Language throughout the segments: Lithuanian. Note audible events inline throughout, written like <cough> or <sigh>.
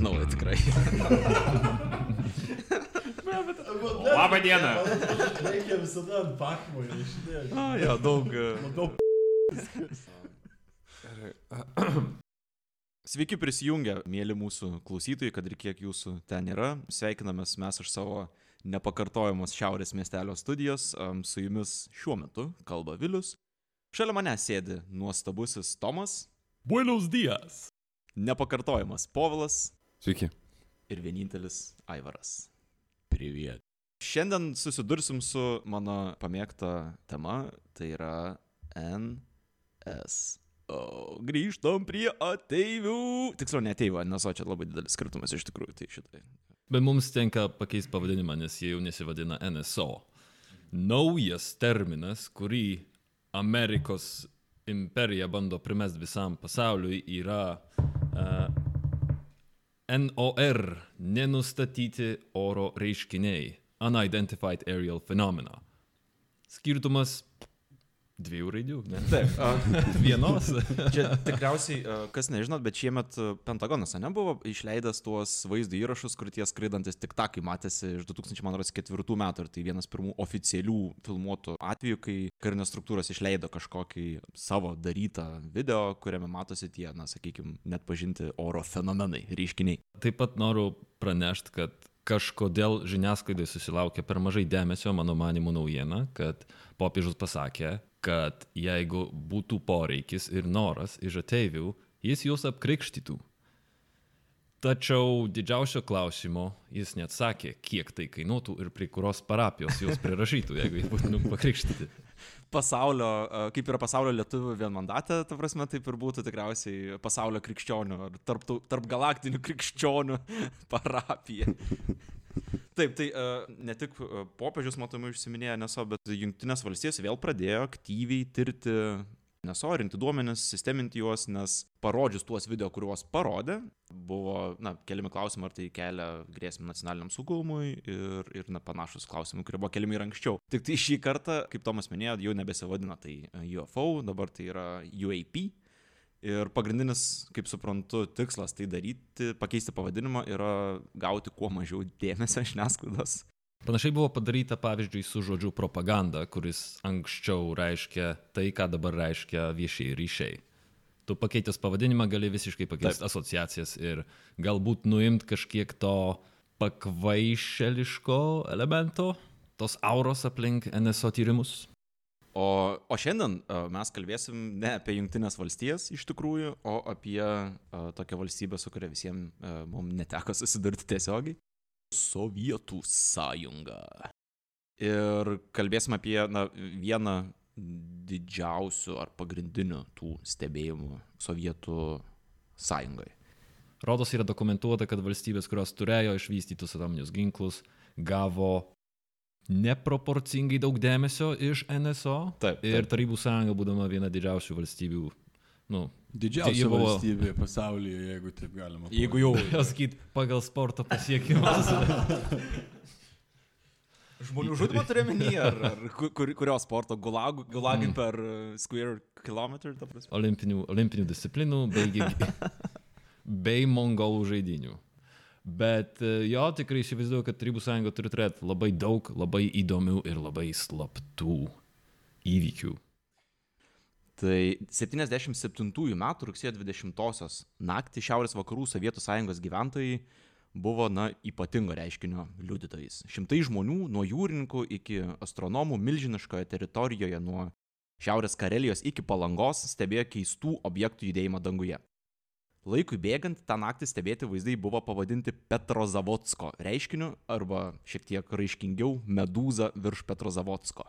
Naują tikrai. Labą dieną. Reikia visada ant pakmo įrašinėti. A, jo, daug. Labiau Sveiki prisijungę, mėly mūsų klausytojai, kad ir kiek jūsų ten yra. Sveikinamės mes iš savo nepakartojamos Šiaurės miestelio studijos. Su jumis šiuo metu kalba Vilius. Šalia mane sėdi nuostabusis Tomas, Buenos dias. nepakartojamas Povilas Sveiki. Ir vienintelis Aivaras. Priviet. Šiandien susidursim su mano pamėgta tema, tai yra NSO. Grįžtam prie ateivių. Tiksliau, ne ateivių, nes čia labai didelis skirtumas iš tikrųjų, tai šitai. Bet mums tenka pakeisti pavadinimą, nes jie jau nesivadina NSO. Naujas terminas, kurį Amerikos imperija bando primest visam pasauliui, yra uh, NOR - nenustatyti oro reiškiniai - Unidentified Aerial Phenomena. Skirtumas dviejų raidžių, ne? <laughs> Taip, a, Vienos. <laughs> čia tikriausiai, kas nežinot, bet šiemet Pentagonas, ne, buvo išleidęs tuos vaizdo įrašus, kur tie skraidantis tik takai matėsi iš 2004 metų ir tai vienas pirmų oficialių filmuotų atvejų, kai karinės struktūros išleido kažkokį savo darytą video, kuriame matosi tie, na, sakykime, net pažinti oro fenomenai, reiškiniai. Taip pat noriu pranešti, kad kažkodėl žiniasklaidai susilaukė per mažai dėmesio, mano manimu, naujiena, kad popiežius pasakė, kad jeigu būtų poreikis ir noras iš ateivių, jis juos apkrikštytų. Tačiau didžiausio klausimo jis neatsakė, kiek tai kainuotų ir prie kurios parapijos juos prirašytų, jeigu jie būtų pakrikštyti. Pasaulio, a, kaip yra pasaulio lietuvių vienmandatė, ta prasme, taip ir būtų tikriausiai pasaulio krikščionių ar tarp, tarp galaktinių krikščionių <laughs> parapija. Taip, tai uh, ne tik uh, popiežius matomai užsiminėjo NSO, bet Junktinės valstijos vėl pradėjo aktyviai tirti NSO, rinkti duomenis, sisteminti juos, nes parodžius tuos video, kuriuos parodė, buvo, na, keliami klausimai, ar tai kelia grėsmę nacionaliniam saugumui ir, ir na, panašus klausimai, kurie buvo keliami ir anksčiau. Tik tai šį kartą, kaip Tomas minėjo, jau nebesivadina tai e, UFO, dabar tai yra UAP. Ir pagrindinis, kaip suprantu, tikslas tai daryti, pakeisti pavadinimą, yra gauti kuo mažiau dėmesio žiniasklaidos. Panašiai buvo padaryta, pavyzdžiui, su žodžiu propaganda, kuris anksčiau reiškia tai, ką dabar reiškia viešieji ryšiai. Tu pakeitęs pavadinimą gali visiškai pakeisti asociacijas ir galbūt nuimti kažkiek to pakvaišeliško elemento, tos auros aplink NSO tyrimus. O, o šiandien a, mes kalbėsim ne apie Junktinės valstijas iš tikrųjų, o apie a, tokią valstybę, su kuria visiems mums neteko susidurti tiesiogiai - Sovietų sąjunga. Ir kalbėsim apie na, vieną didžiausių ar pagrindinių tų stebėjimų Sovietų sąjungoje. Rodos yra dokumentuota, kad valstybės, kurios turėjo išvystytus atominius ginklus, gavo neproporcingai daug dėmesio iš NSO. Taip, taip. Ir Tarybų sąjunga, būdama viena didžiausių valstybių, nu, Didžiausia buvo- valstybė pasaulyje, jeigu taip galima. Jeigu jau <laughs> sakyt, pagal sporto pasiekimus. <laughs> žmonių žudimą turi menį, ar, ar ku- kur, kurio sporto gulagų, gulagai Mm. per uh, square kilometrą, ta prasme. olimpinių, olimpinių disciplinų bei, <laughs> bei mongolų žaidinių. Bet e, jo, tikrai įsivaizduoju, kad Tarybų sąjunga turi turėti labai daug labai įdomių ir labai slaptų įvykių. Tai 77 metų rugsėjo 20-osios naktį Šiaurės vakarų Sovietų sąjungos gyventojai buvo, na, ypatingo reiškinio liudytojais. Šimtai žmonių, nuo jūrininkų iki astronomų milžiniškoje teritorijoje nuo Šiaurės Karelijos iki Palangos stebėjo keistų objektų judėjimą danguje. Laikui bėgant, tą naktį stebėti vaizdai buvo pavadinti Petrozavodsko reiškiniu arba šiek tiek raiškingiau Medūza virš Petrozavodsko.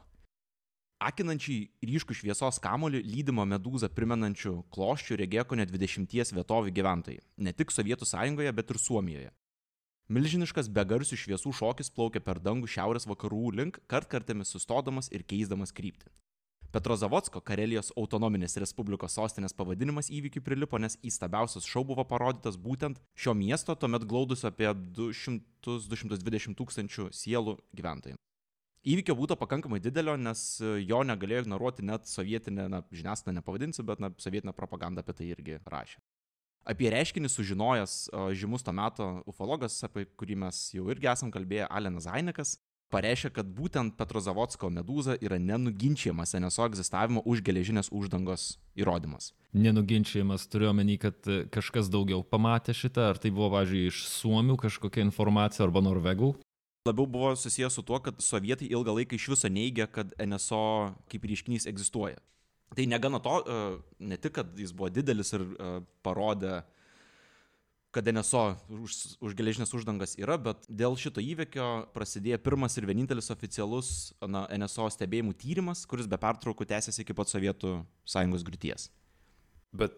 Akinančiai ryškų šviesos kamolį lydimo medūzą primenančių kloščių regėjo ko net 20 vietovių gyventojai, ne tik Sovietų sąjungoje, bet ir Suomijoje. Milžiniškas begarsių šviesų šokis plaukė per dangų šiaurės vakarų link, kartkartėmis sustodamas ir keisdamas kryptį. Petrozavodsko Karelijos autonominės respublikos sostinės pavadinimas įvykiui prilipo, nes įstabiausias šou buvo parodytas būtent šio miesto, tuomet glaudus apie 200-220 tūkstančių sielų gyventojų. Įvykio būtų pakankamai didelio, nes jo negalėjo ignoruoti net sovietinė, na, žiniasklaida nepavadinsiu, bet na, sovietinė propaganda apie tai irgi rašė. Apie reiškinį sužinojęs žymus to meto ufologas, apie kurį mes jau irgi esam kalbėję, Alenas Zainikas, pareiškė, kad būtent Petrozavodsko medūza yra nenuginčiamas NSO egzistavimo už geležinės uždangos įrodymas. Nenuginčiamas turiu omeny, kad e, kažkas daugiau pamatė šitą, ar tai buvo, važiuoju, iš Suomių kažkokia informacija arba Norvegų. Labiau buvo susijęs su tuo, kad sovietai ilgą laiką iš viso neigia, kad NSO kaip reiškinys egzistuoja. Tai negana to, e, ne tik, kad jis buvo didelis ir e, parodė, kad NSO už, už geležinės uždangas yra, bet dėl šito įvykio prasidėjo pirmas ir vienintelis oficialus na, NSO stebėjimų tyrimas, kuris be pertraukų tęsiasi iki pat Sovietų sąjungos griūties. Bet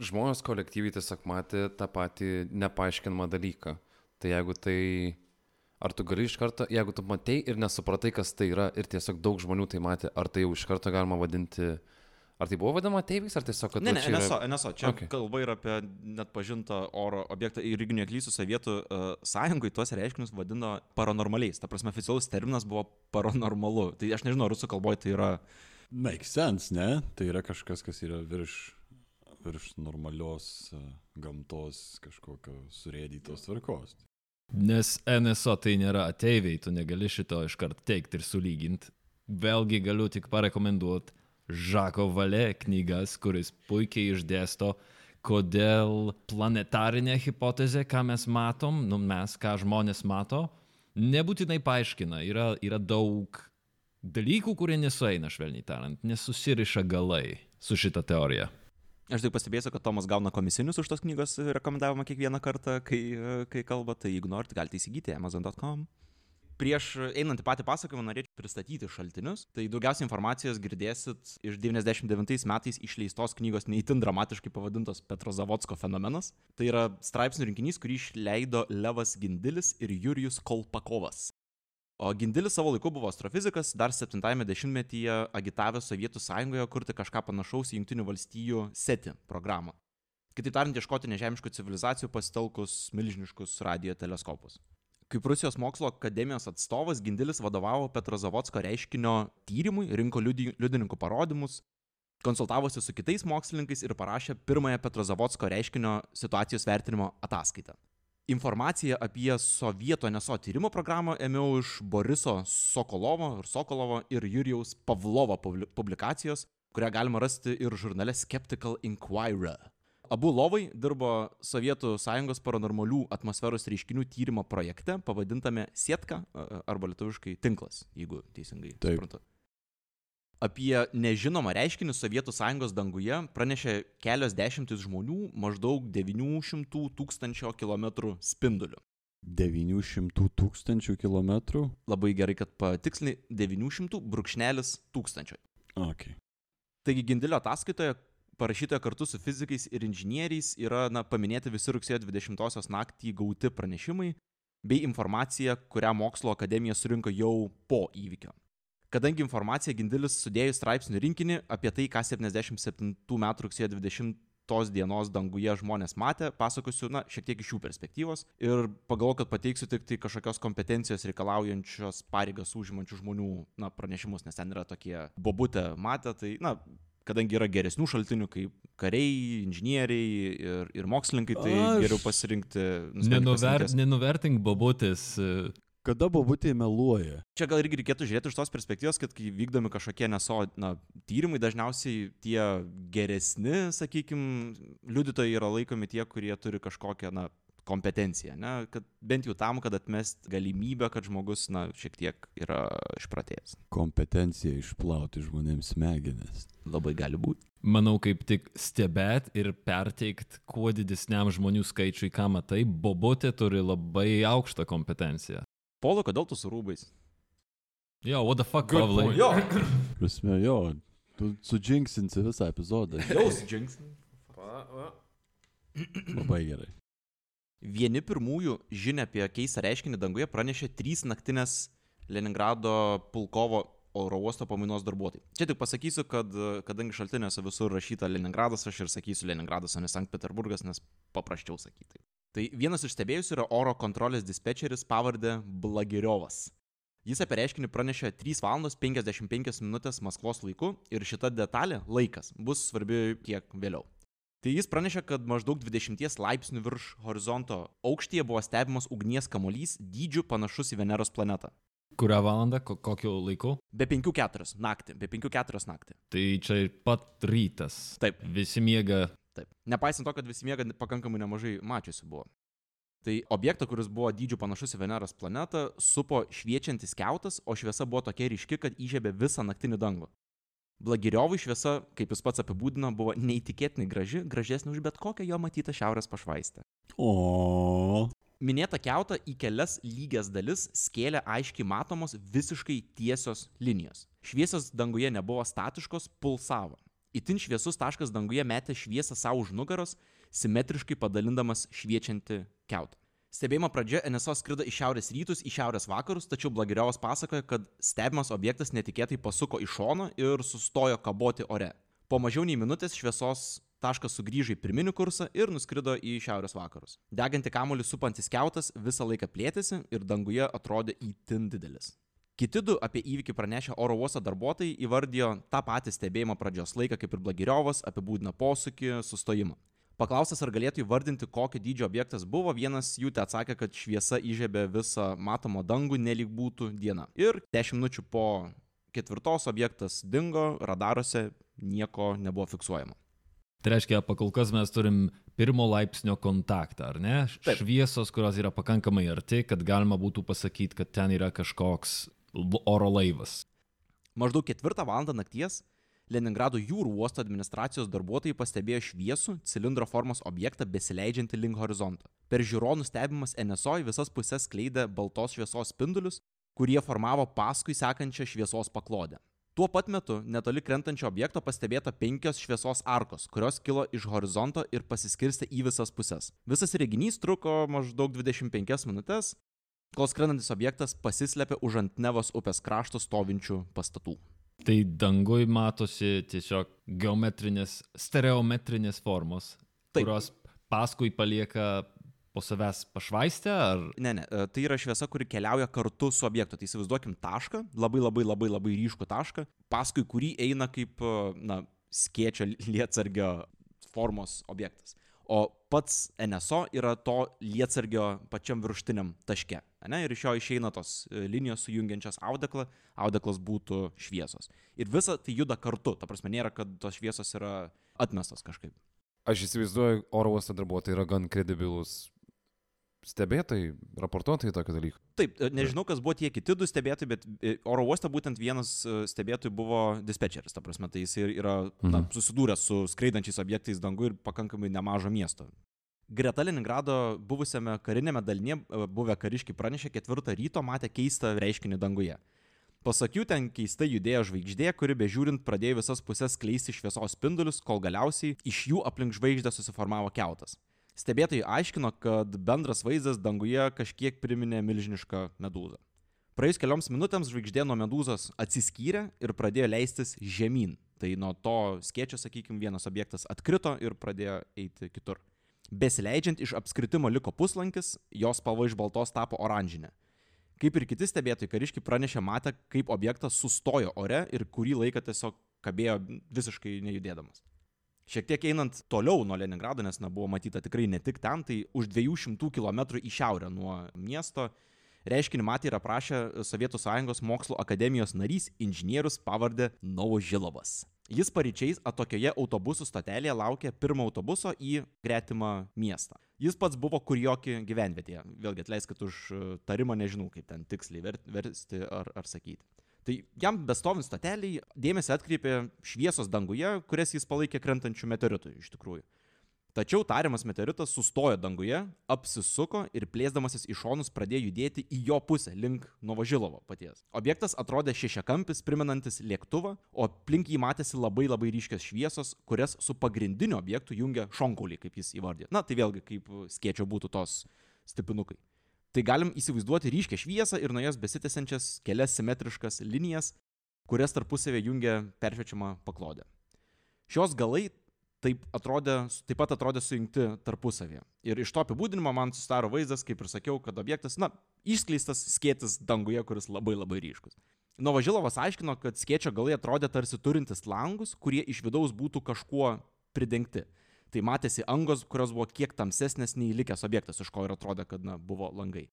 žmonės kolektyviai tiesiog matė tą patį nepaaiškinamą dalyką. Tai jeigu tai... Ar tu gali iš karto, jeigu tu matei ir nesupratai, kas tai yra, ir tiesiog daug žmonių tai matė, ar tai jau iš karto galima vadinti... Ar tai buvo vadinama ateiviais, ar tiesiog, kad... Ne, ne, čia yra- NSO, NSO. Čia Okay. okay. kalba yra apie net pažintą oro objektą ir jeigu neklysiu, Sovietų uh, sąjungai tuos reiškinius vadino paranormaliais. Ta prasme, oficialus terminas buvo paranormalu. Tai aš nežinau, rusų kalboje tai yra... Make sense, ne? Tai yra kažkas, kas yra virš, virš normalios e, gamtos kažkokio surėdytos tvarkos. Nes NSO tai nėra ateiviai, tu negali šito iškart teikti ir sulyginti. Vėlgi galiu tik parekomenduoti Žako Valė knygas, kuris puikiai išdėsto, kodėl planetarinė hipotezė, ką mes matom, nu mes, ką žmonės mato, nebūtinai paaiškina. Yra, yra daug dalykų, kurie nesueina, švelniai tariant, nesusiriša galai su šita teorija. Aš tik pastebėsiu, kad Tomas gauna komisinius už tos knygos rekomendavimą kiekvieną kartą, kai, kai kalba, tai jeigu norite, galite įsigyti amazon.com. Prieš einant į patį pasakojimą norėčiau pristatyti šaltinius. Tai daugiausiai informacijos girdėsit iš 99 metais išleistos knygos neįtin dramatiškai pavadintos Petro Zavodsko fenomenas. Tai yra straipsnių rinkinys, kurį išleido Levas Gindilis ir Jurijus Kolpakovas. O Gindilis savo laiku buvo astrofizikas, dar 70-ame dešimtmetyje agitavęs Sovietų sąjungoje kurti kažką panašaus į Junktinių valstijų SETI programą. Kitaip tariant, ieškoti nežemiškų civilizacijų pasitelkus milžiniškus radio teleskopus. Kaip Rusijos mokslo akademijos atstovas Gindilis vadovavo Petrozavodsko reiškinio tyrimui, rinko liudi- liudininkų parodymus, konsultavosi su kitais mokslininkais ir parašė pirmąją Petrozavodsko reiškinio situacijos vertinimo ataskaitą. Informaciją apie sovietų NSO tyrimo programą ėmiau iš Boriso Sokolovo ir Sokolovo ir Jurijaus Pavlovo publi- publikacijos, kurią galima rasti ir žurnale Skeptical Inquirer. Abu lovai dirbo Sovietų sąjungos paranormalių atmosferos reiškinių tyrimo projekte, pavadintame Sietka arba lietuviškai tinklas, jeigu teisingai Taip. suprantu. Apie nežinomą reiškinį Sovietų sąjungos danguje pranešė kelios dešimtis žmonių maždaug 900 tūkstančio kilometrų spinduliu. 900 tūkstančių kilometrų? Labai gerai, kad patikslini 900 brūkšnelis tūkstančio. Ok. Taigi Gindilio ataskaitoje parašytoje kartu su fizikais ir inžinieriais yra na, paminėti visi rugsėjo 20-osios naktį gauti pranešimai bei informacija, kurią mokslo akademija surinko jau po įvykio. Kadangi informaciją Gindilis sudėjo straipsnių rinkinį apie tai, ką 77 m. rugsėjo 20 dienos danguje žmonės matė, pasakosiu, na, šiek tiek iš jų perspektyvos ir pagalvoju, kad pateiksiu tik tai kažkokios kompetencijos reikalaujančios pareigas užimančių žmonių, na, pranešimus, nes ten yra tokie bobutė matę, tai, na, kadangi yra geresnių šaltinių kaip kariai, inžinieriai ir, ir mokslininkai, tai Aš- geriau pasirinkti. nusprendė Nenuver, nenuvertink babutės. e, Kada bobutė meluoja? Čia gal irgi reikėtų žiūrėti iš tos perspektyvos, kad kai vykdomi kažkokie neso na, tyrimai, dažniausiai tie geresni, sakykime, liudytojai yra laikomi tie, kurie turi kažkokią na, kompetenciją, ne? kad bent jau tam, kad atmest galimybę, kad žmogus na, šiek tiek yra išpratėjęs. Kompetencija išplauti žmonėms smegenis. Labai gali būti. Manau, kaip tik stebėt ir perteikt kuo didesniam žmonių skaičiui, ką matai, bobutė turi labai aukštą kompetenciją. Polo, kodėl tu su rūbais? Jo, what the fuck, point. Jo, Prasme, jo, tu sudžinksinsi visą epizodą. jau džinks. Labai gerai. Vieni pirmųjų žinia apie keistą reiškinį danguje pranešė trys naktinės Leningrado pulkovo oro uosto pamainos darbuotojai. Čia tik pasakysiu, kad kadangi šaltiniuose visur rašyta Leningradas, aš ir sakysiu Leningradas, o ne Sankt Peterburgas, nes paprasčiau sakyti. Tai vienas iš stebėjusių yra oro kontrolės dispečeris pavardė Blagiriovas. Jis apie reiškinį pranešė 3 val. 55 min. Maskvos laiku ir šita detalė, laikas, bus svarbi kiek vėliau. Tai jis pranešė, kad maždaug 20 laipsnių virš horizonto aukštyje buvo stebimas ugnies kamolys dydžiu panašus į Veneros planetą. Kurią valandą, ko, kokiu laiku? Be 5-4 naktį, be 5-4 naktį. Tai čia ir pat rytas. Taip. Visi miega. Taip. Nepaisant to, kad visi miega pakankamai nemažai mačiusių buvo. Tai objektą, kuris buvo dydžiu panašus į Veneros planetą, supo šviečiantis keutas, o šviesa buvo tokia ryški, kad įžiebė visą naktinį dangų. Blagiriovui šviesa, kaip jis pats apibūdino, buvo neįtikėtinai graži, gražesnė už bet kokią jo matytą šiaurės pašvaistę. O. Minėta keuta į kelias lygias dalis skėlė aiškiai matomos visiškai tiesios linijos. Šviesios danguje nebuvo statiškos, pulsavo. Itin šviesus taškas danguje metė šviesą savo už nugaros, simetriškai padalindamas šviečiantį keutą. Stebėjimo pradžia NSO skrido iš šiaurės rytus į šiaurės vakarus, tačiau Blagiriovas pasakoja, kad stebimas objektas netikėtai pasuko į šoną ir sustojo kaboti ore. Po mažiau nei minutės šviesos taškas sugrįžo į pirminį kursą ir nuskrido į šiaurės vakarus. Deganti kamuolį supantis keutas visą laiką plėtėsi ir danguje atrodė įtin didelis. Kiti du apie įvykį pranešę oro uosto darbuotojai įvardijo tą patį stebėjimo pradžios laiką kaip ir Blagiriovas, apibūdino posūkį, sustojimą. Paklaustas, ar galėtų įvardinti, kokio dydžio objektas buvo, vienas jų te atsakė, kad šviesa įžiebė visą matomą dangų, nelik būtų diena. Ir 10 minučių po ketvirtos objektas dingo, radaruose nieko nebuvo fiksuojama. Tai reiškia, pakol kas mes turim pirmo laipsnio kontaktą, ar ne? Taip. Šviesos, kurios yra pakankamai arti, kad galima būtų pasakyti, kad ten yra kažkoks oro laivas. Maždaug ketvirtą valandą nakties Leningrado jūrų uosto administracijos darbuotojai pastebėjo šviesų cilindro formos objektą besileidžiantį link horizonto. Per žiūronų stebimas NSO į visas puses skleidė baltos šviesos spindulius, kurie formavo paskui sekančią šviesos paklodę. Tuo pat metu netoli krentančio objekto pastebėta penkios šviesos arkos, kurios kilo iš horizonto ir pasiskirstė į visas puses. Visas reginys truko maždaug 25 minutės, kol skrendantis objektas pasislėpė už ant Nevos upės krašto stovinčių pastatų. Tai dangui matosi tiesiog geometrinės, stereometrinės formos, Taip. kurios paskui palieka po savęs pašvaistę, ar Ne, ne, e, tai yra šviesa, kuri keliauja kartu su objektu. Tai įsivaizduokim tašką, labai labai labai labai ryškų tašką, paskui kurį eina kaip, e, na, skėčio lietsargio formos objektas. O pats NSO yra to lietsargio pačiam virštiniam taške. Ne? Ir iš jo išeina tos e, linijos sujungiančios audeklą, audeklas būtų šviesos. Ir visa tai juda kartu, ta prasme nėra, kad tos šviesos yra atmestos kažkaip. Aš įsivaizduoju, oro uosto darbuotojai yra gan kredibilus stebėtojai, raportuotojai tokio dalyko. Taip, e, nežinau, kas buvo tie kiti du stebėtojai, bet e, oro uoste būtent vienas e, stebėtojų buvo dispečeris, ta prasme, tai jis yra na, Mhm. susidūręs su skraidančiais objektais dangu ir pakankamai nemažo miesto. Greta Leningrado buvusiame karinėme dalinėje buvę kariškiai pranešė ketvirtą ryto matę keistą reiškinį danguje. Pasak jų, ten keistai judėjo žvaigždė, kuri bežiūrint pradėjo visas pusės kleisti šviesos spindulius, kol galiausiai iš jų aplink žvaigždę susiformavo keutas. Stebėtojai aiškino, kad bendras vaizdas danguje kažkiek priminė milžinišką medūzą. Praėjus kelioms minutėms žvaigždė nuo medūzos atsiskyrė ir pradėjo leistis žemyn. Tai nuo to skėčio, sakykime, vienas objektas atkrito ir pradėjo eiti kitur. Besileidžiant iš apskritimo liko puslankis, jos spalva iš baltos tapo oranžinė. Kaip ir kiti stebėtojai, kariškiai pranešė matę, kaip objektas sustojo ore ir kurį laiką tiesiog kabėjo visiškai nejudėdamas. Šiek tiek einant toliau nuo Leningrado, nes na, buvo matyta tikrai ne tik ten, tai už 200 km į šiaurę nuo miesto reiškinį matė ir aprašė Sovietų Sąjungos mokslo akademijos narys inžinierius pavardė Novožilovas. Jis paryčiais atokioje autobusų stotelėje laukė pirmo autobuso į gretimą miestą. Jis pats buvo kurioki gyvenvietėje. Vėlgi atleiskit už tarimą, nežinau kaip ten tiksliai ver, versti ar, ar sakyti. Tai jam bestovint stoteliai dėmesį atkreipė šviesos danguje, kurias jis palaikė krentančių meteoritų iš tikrųjų. Tačiau tariamas meteoritas sustojo danguje, apsisuko ir plėsdamasis į šonus pradėjo judėti į jo pusę, link Novožilovo paties. Objektas atrodė šešiakampis, primenantis lėktuvą, o aplink jį matėsi labai labai ryškios šviesos, kurias su pagrindiniu objektu jungia šonkaulį, kaip jis įvardė. Na, tai vėlgi kaip skėčio būtų tos stipinukai. Tai galim įsivaizduoti ryškę šviesą ir nuo jos besitęsiančias kelias simetriškas linijas, kurias tarpusavėje jungia peršviečiama paklodė. Šios galai taip, atrodė, taip pat atrodė sujungti tarpusavėje. Ir iš to apibūdinimo man susidaro vaizdas, kaip ir sakiau, kad objektas, na, išskleistas skėtis danguje, kuris labai labai ryškus. Novažilovas aiškino, kad skėčio galai atrodė tarsi turintis langus, kurie iš vidaus būtų kažkuo pridengti. Tai matėsi angos, kurios buvo kiek tamsesnės nei likęs objektas, iš ko ir atrodė, kad na, buvo langai.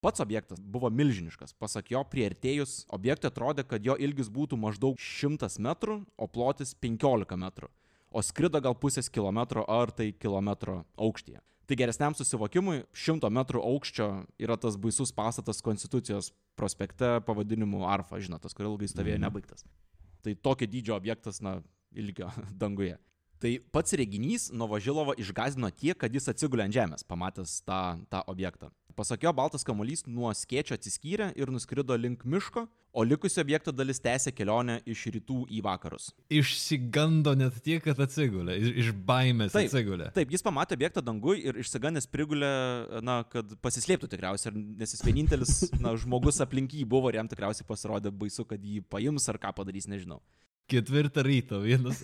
Pats objektas buvo milžiniškas. Pasak jo, prieartėjus objektui atrodė, kad jo ilgis būtų maždaug 100 metrų, o plotis 15 metrų. O skrido gal pusės kilometro ar tai kilometro aukštyje. Tai geresniam susivokimui 100 metrų aukščio yra tas baisus pastatas Konstitucijos prospekte pavadinimu Arfa, žinot, tas, kur ilgai stovėjo nebaigtas. Tai tokio dydžio objektas, na, ilgio <laughs> danguje. Tai pats reginys Novažilovo išgazino tiek, kad jis atsigulė ant žemės, pamatęs tą, tą objektą. Pasak jo, baltas kamuolys nuo skėčio atsiskyrė ir nuskrido link miško, o likusi objekto dalis tęsė kelionę iš rytų į vakarus. Išsigando net tiek, kad atsigulė. Iš, baimės Taip. atsigulė. Taip, jis pamatė objektą dangui ir išsigandęs prigulė, na, kad pasislėptų tikriausiai, ir- nes jis vienintelis, na, žmogus aplink jį buvo ir jam tikriausiai pasirodė baisu, kad jį paims ar ką padarys, nežinau. Ketvirtą ryto vienas.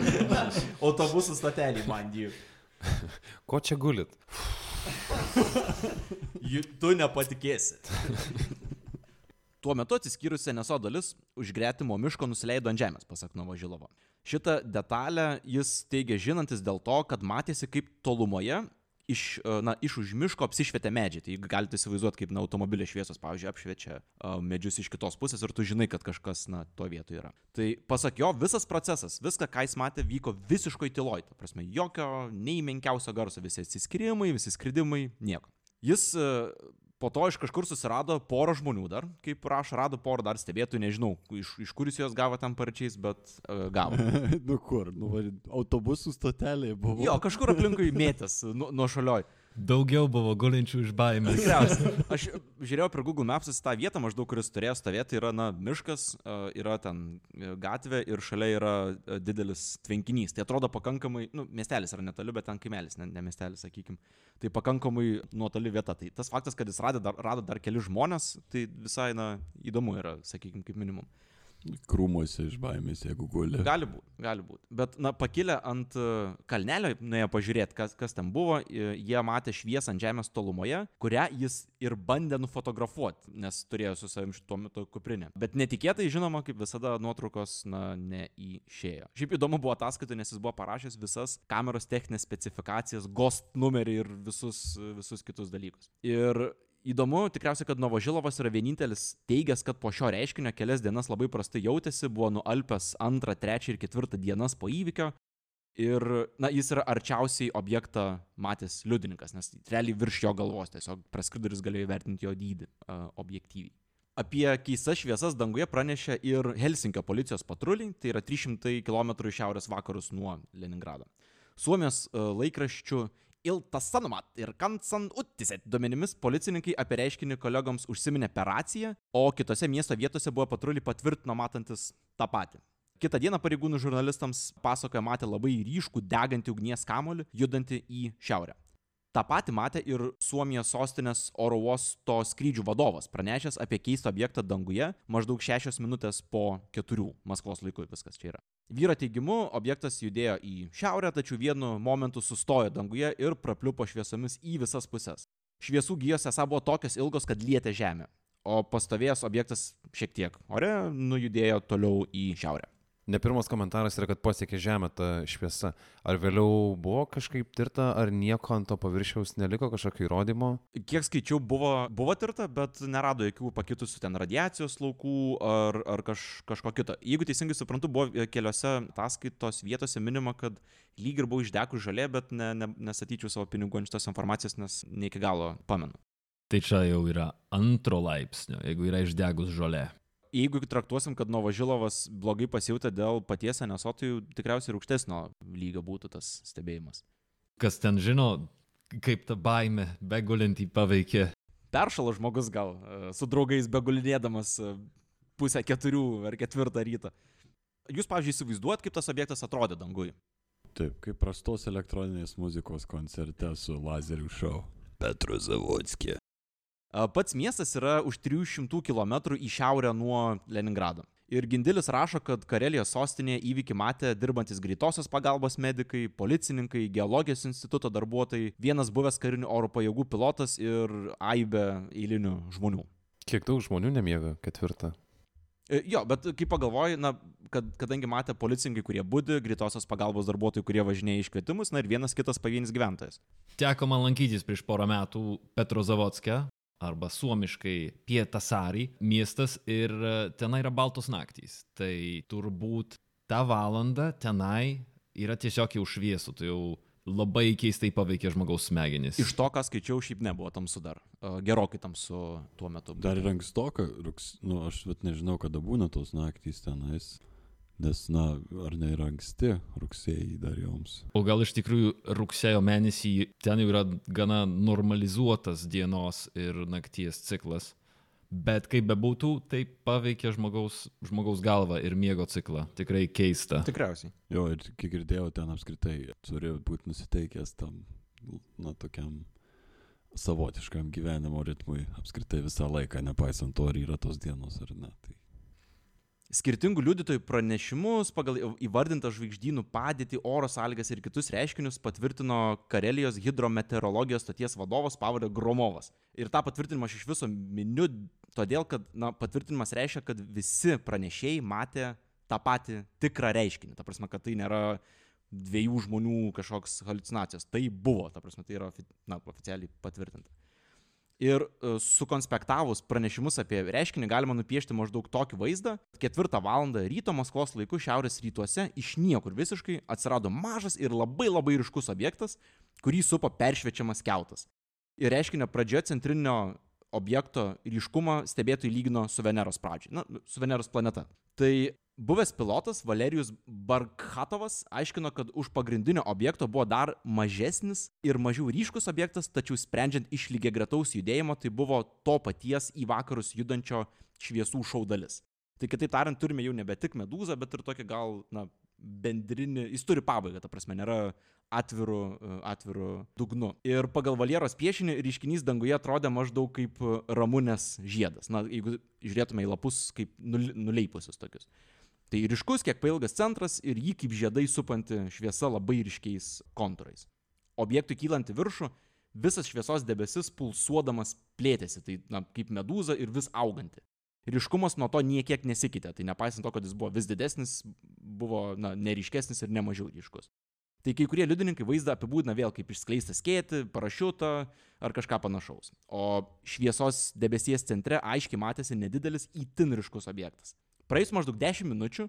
<laughs> Autobusų stotelį, man jį. Ko čia gulit? Tu nepatikėsi. Tuo metu atsiskyrusi Neso dalis už gretimo miško nusileido ant žemės, pasak Novožilovo. Šitą detalę jis teigia žinantis dėl to, kad matėsi kaip tolumoje iš, e, na, iš už miško apsišvietė medžiai. Tai galite įsivaizduoti, kaip na, automobilio šviesos, pavyzdžiui, apšviečia uh, medžius iš kitos pusės ir tu žinai, kad kažkas, na, to vietoje yra. Tai pasak jo, visas procesas, viską, ką jis matė, vyko visiškai tyloj. Ta prasme, jokio nei menkiausio garso, visi atsiskirimai, visi skridimai, nieko. Jis e, po to iš kažkur susirado porą žmonių dar, kaip rašo, rado porą dar stebėtojų, nežinau, iš, iš kur jis juos gavo tam parčiais, bet uh, gavo. <laughs> nu kur, nu, autobusų stotelėje buvo. Jo, kažkur aplinkui mėtės, nu, nuo šalioj. Daugiau buvo gulinčių iš baimės. Tikriausiai. Aš žiūrėjau per Google Maps tą vietą, maždaug, kuris turėjo stovėti, yra, na, miškas, e, yra ten e, gatvė ir šalia yra e, didelis tvenkinys. Tai atrodo pakankamai, nu, miestelis yra netoli, bet ten kaimelis, ne, ne miestelis, sakykim. Tai pakankamai nuotoli vieta. Tai tas faktas, kad jis rado dar, rado dar keli žmonės, tai visai, na, įdomu yra, sakykim, kaip minimum. Krūmuose iš baimės, jeigu guli. Gali būti, gali būti. Bet, na, pakilę ant e, kalnelio, nuėjo pažiūrėti, kas, kas ten buvo, jie matė šviesą ant žemės tolumoje, kurią jis ir bandė nufotografuoti, nes turėjo su savim šituo metu kuprinę. Bet netikėtai, žinoma, kaip visada, nuotraukos, na, neišėjo. Šiaip įdomu buvo ataskaita, nes jis buvo parašęs visas kameros techninės specifikacijas, GOST numerį ir visus, visus kitus dalykus. Ir Įdomu tikriausiai, kad Novožilovas yra vienintelis teigęs, kad po šio reiškinio kelias dienas labai prastai jautėsi, buvo nualpęs antrą, trečią ir ketvirtą dienas po įvykio. Ir, na, jis yra arčiausiai objektą matęs liudininkas, nes realiai virš jo galvos tiesiog praskriduris galėjo įvertinti jo dydį uh, objektyviai. Apie keistas šviesas danguje pranešė ir Helsinkio policijos patruliai, tai yra 300 km šiaurės vakarus nuo Leningrado. Suomijos laikraščių Ilta Sanomat ir Kansan Uttiset duomenimis policininkai apie reiškinį kolegoms užsiminė per raciją, o kitose miesto vietose buvo patruliai patvirtino matantis tą patį. Kitą dieną pareigūnų žurnalistams pasakoja matę labai ryškų degantį ugnies kamolį, judantį į šiaurę. Ta pati matė ir Suomijos sostinės oro uosto skrydžių vadovas, pranešęs apie keistą objektą danguje maždaug šešios minutės po keturių Maskvos laikų viskas čia yra. Vyro teigimu, objektas judėjo į šiaurę, tačiau vienu momentu sustojo danguje ir prapliupo šviesomis į visas puses. Šviesų gyjos esą buvo tokios ilgos, kad lietė žemę, o pastovėjęs objektas šiek tiek ore nujudėjo toliau į šiaurę. Ne pirmas komentaras yra, kad pasiekė žemę ta šviesa. Ar vėliau buvo kažkaip tirta, ar nieko ant to paviršiaus neliko kažkokio įrodymo? Kiek skaičiau, buvo, buvo tirta, bet nerado jokių pakitusių ten radiacijos laukų ar, ar kaž, kažko kito. Jeigu teisingai suprantu, buvo keliose ataskaitos vietose minima, kad lyg ir buvo išdegus žalė, bet ne, ne, nesatyčiau savo pinigų ant šitos informacijos, nes ne iki galo pamenu. Tai čia jau yra antro laipsnio, jeigu yra išdegus žolė. Jeigu traktuosim, kad Novažilovas blogai pasijutė dėl paties Anesotijų, tikriausiai ir aukštesnio lygio būtų tas stebėjimas. Kas ten žino, kaip ta baime begulintį paveikė. Peršalo žmogus gal, e, su draugais begulinėdamas e, pusę keturių ar ketvirtą rytą. Jūs, pavyzdžiui, įsivaizduot, kaip tas objektas atrodė dangui. Taip, kaip prastos elektroninės muzikos koncerte su lazerių šou. Petro Zavodskė. Pats miestas yra už 300 km į šiaurę nuo Leningrado. Ir Gindilis rašo, kad Karelijos sostinėje įvykį matė dirbantis greitosios pagalbos medikai, policininkai, geologijos instituto darbuotojai, vienas buvęs karinių oro pajėgų pilotas ir aibė eilinių žmonių. Kiek daug žmonių nemiega ketvirtą? E, Jo, bet kai pagalvoji, na, kad, kadangi matė policininkai, kurie būdi, greitosios pagalbos darbuotojai, kurie važinėja iškvietimus, na ir vienas kitas pavienis gyventojas. Teko man lankytis prieš porą metų Petrozavodske, arba suomiškai Pietasari miestas ir e, tenai yra baltos naktys. Tai turbūt tą valandą tenai yra tiesiog jau šviesų, tai jau labai keistai paveikia žmogaus smegenis. Iš to, ką skaičiau, šiaip nebuvo tamsu dar. E, Gerokai tamsu tuo metu. Dar ir ankstoka, nu, aš vat nežinau, kada būna tos naktys tenais. Nes, na, ar ne yra anksti rugsėjai dar joms. O gal iš tikrųjų rugsėjo mėnesį ten jau yra gana normalizuotas dienos ir nakties ciklas. Bet kaip bebūtų, tai paveikia žmogaus, žmogaus galvą ir miego ciklą. Tikrai keista. Tikriausiai. Jo, ir kiek girdėjau, ten apskritai turi būti nusiteikęs tam, na, tokiam savotiškam gyvenimo ritmui apskritai visą laiką, nepaisant to, ar yra tos dienos ar ne. Tai Skirtingų liudytojų pranešimus pagal įvardintą žvaigždynų padėtį, oro sąlygas ir kitus reiškinius patvirtino Karelijos hidrometeorologijos stoties vadovas pavardė Gromovas. Ir tą patvirtinimą aš iš viso miniu, todėl kad na, patvirtinimas reiškia, kad visi pranešėjai matė tą patį tikrą reiškinį. Ta prasme, kad tai nėra dviejų žmonių kažkoks halucinacijos. Tai buvo, ta prasme, tai yra na, oficialiai patvirtinta. Ir e, sukonspektavus pranešimus apie reiškinį galima nupiešti maždaug tokį vaizdą. Ketvirtą valandą ryto Maskvos laiku šiaurės rytuose iš niekur visiškai atsirado mažas ir labai labai ryškus objektas, kurį supo peršviečiamas keltas. Ir reiškinio pradžioje centrinio objekto ryškumą stebėtojai lygino su Veneros pradžiai, na, su Veneros planeta. Tai buvęs pilotas Valerijus Barkhatovas aiškino, kad už pagrindinio objekto buvo dar mažesnis ir mažiau ryškus objektas, tačiau sprendžiant iš lygiai gretaus judėjimo, tai buvo to paties į vakarus judančio šviesų šaudalis. Tai kitaip tariant, turime jau nebe tik medūzą, bet ir tokį gal, na, bendrinį, jis turi pabaigą, ta prasme, nėra atviru, e, atviru dugnu. Ir pagal Valieros piešinį ryškinys danguje atrodė maždaug kaip ramūnės žiedas. Na, jeigu žiūrėtume į lapus kaip nul- nuleipusius tokius. Tai ryškus, kiek pailgas centras ir jį kaip žiedai supanti šviesa labai ryškiais kontūrais. Objektui kylant į viršų, visas šviesos debesis pulsuodamas plėtėsi, tai na, kaip medūza ir vis auganti. Ryškumas nuo to niekiek nesikeitė, tai nepaisant to, kad jis buvo vis didesnis, buvo na, neriškesnis ir nemažiau ryškus. Tai kai kurie liudininkai vaizdą apibūdina vėl kaip išskleistą skėtį, parašiutą ar kažką panašaus. O šviesos debesies centre aiškiai matėsi nedidelis įtin ryškus objektas. Praėjus maždaug 10 minučių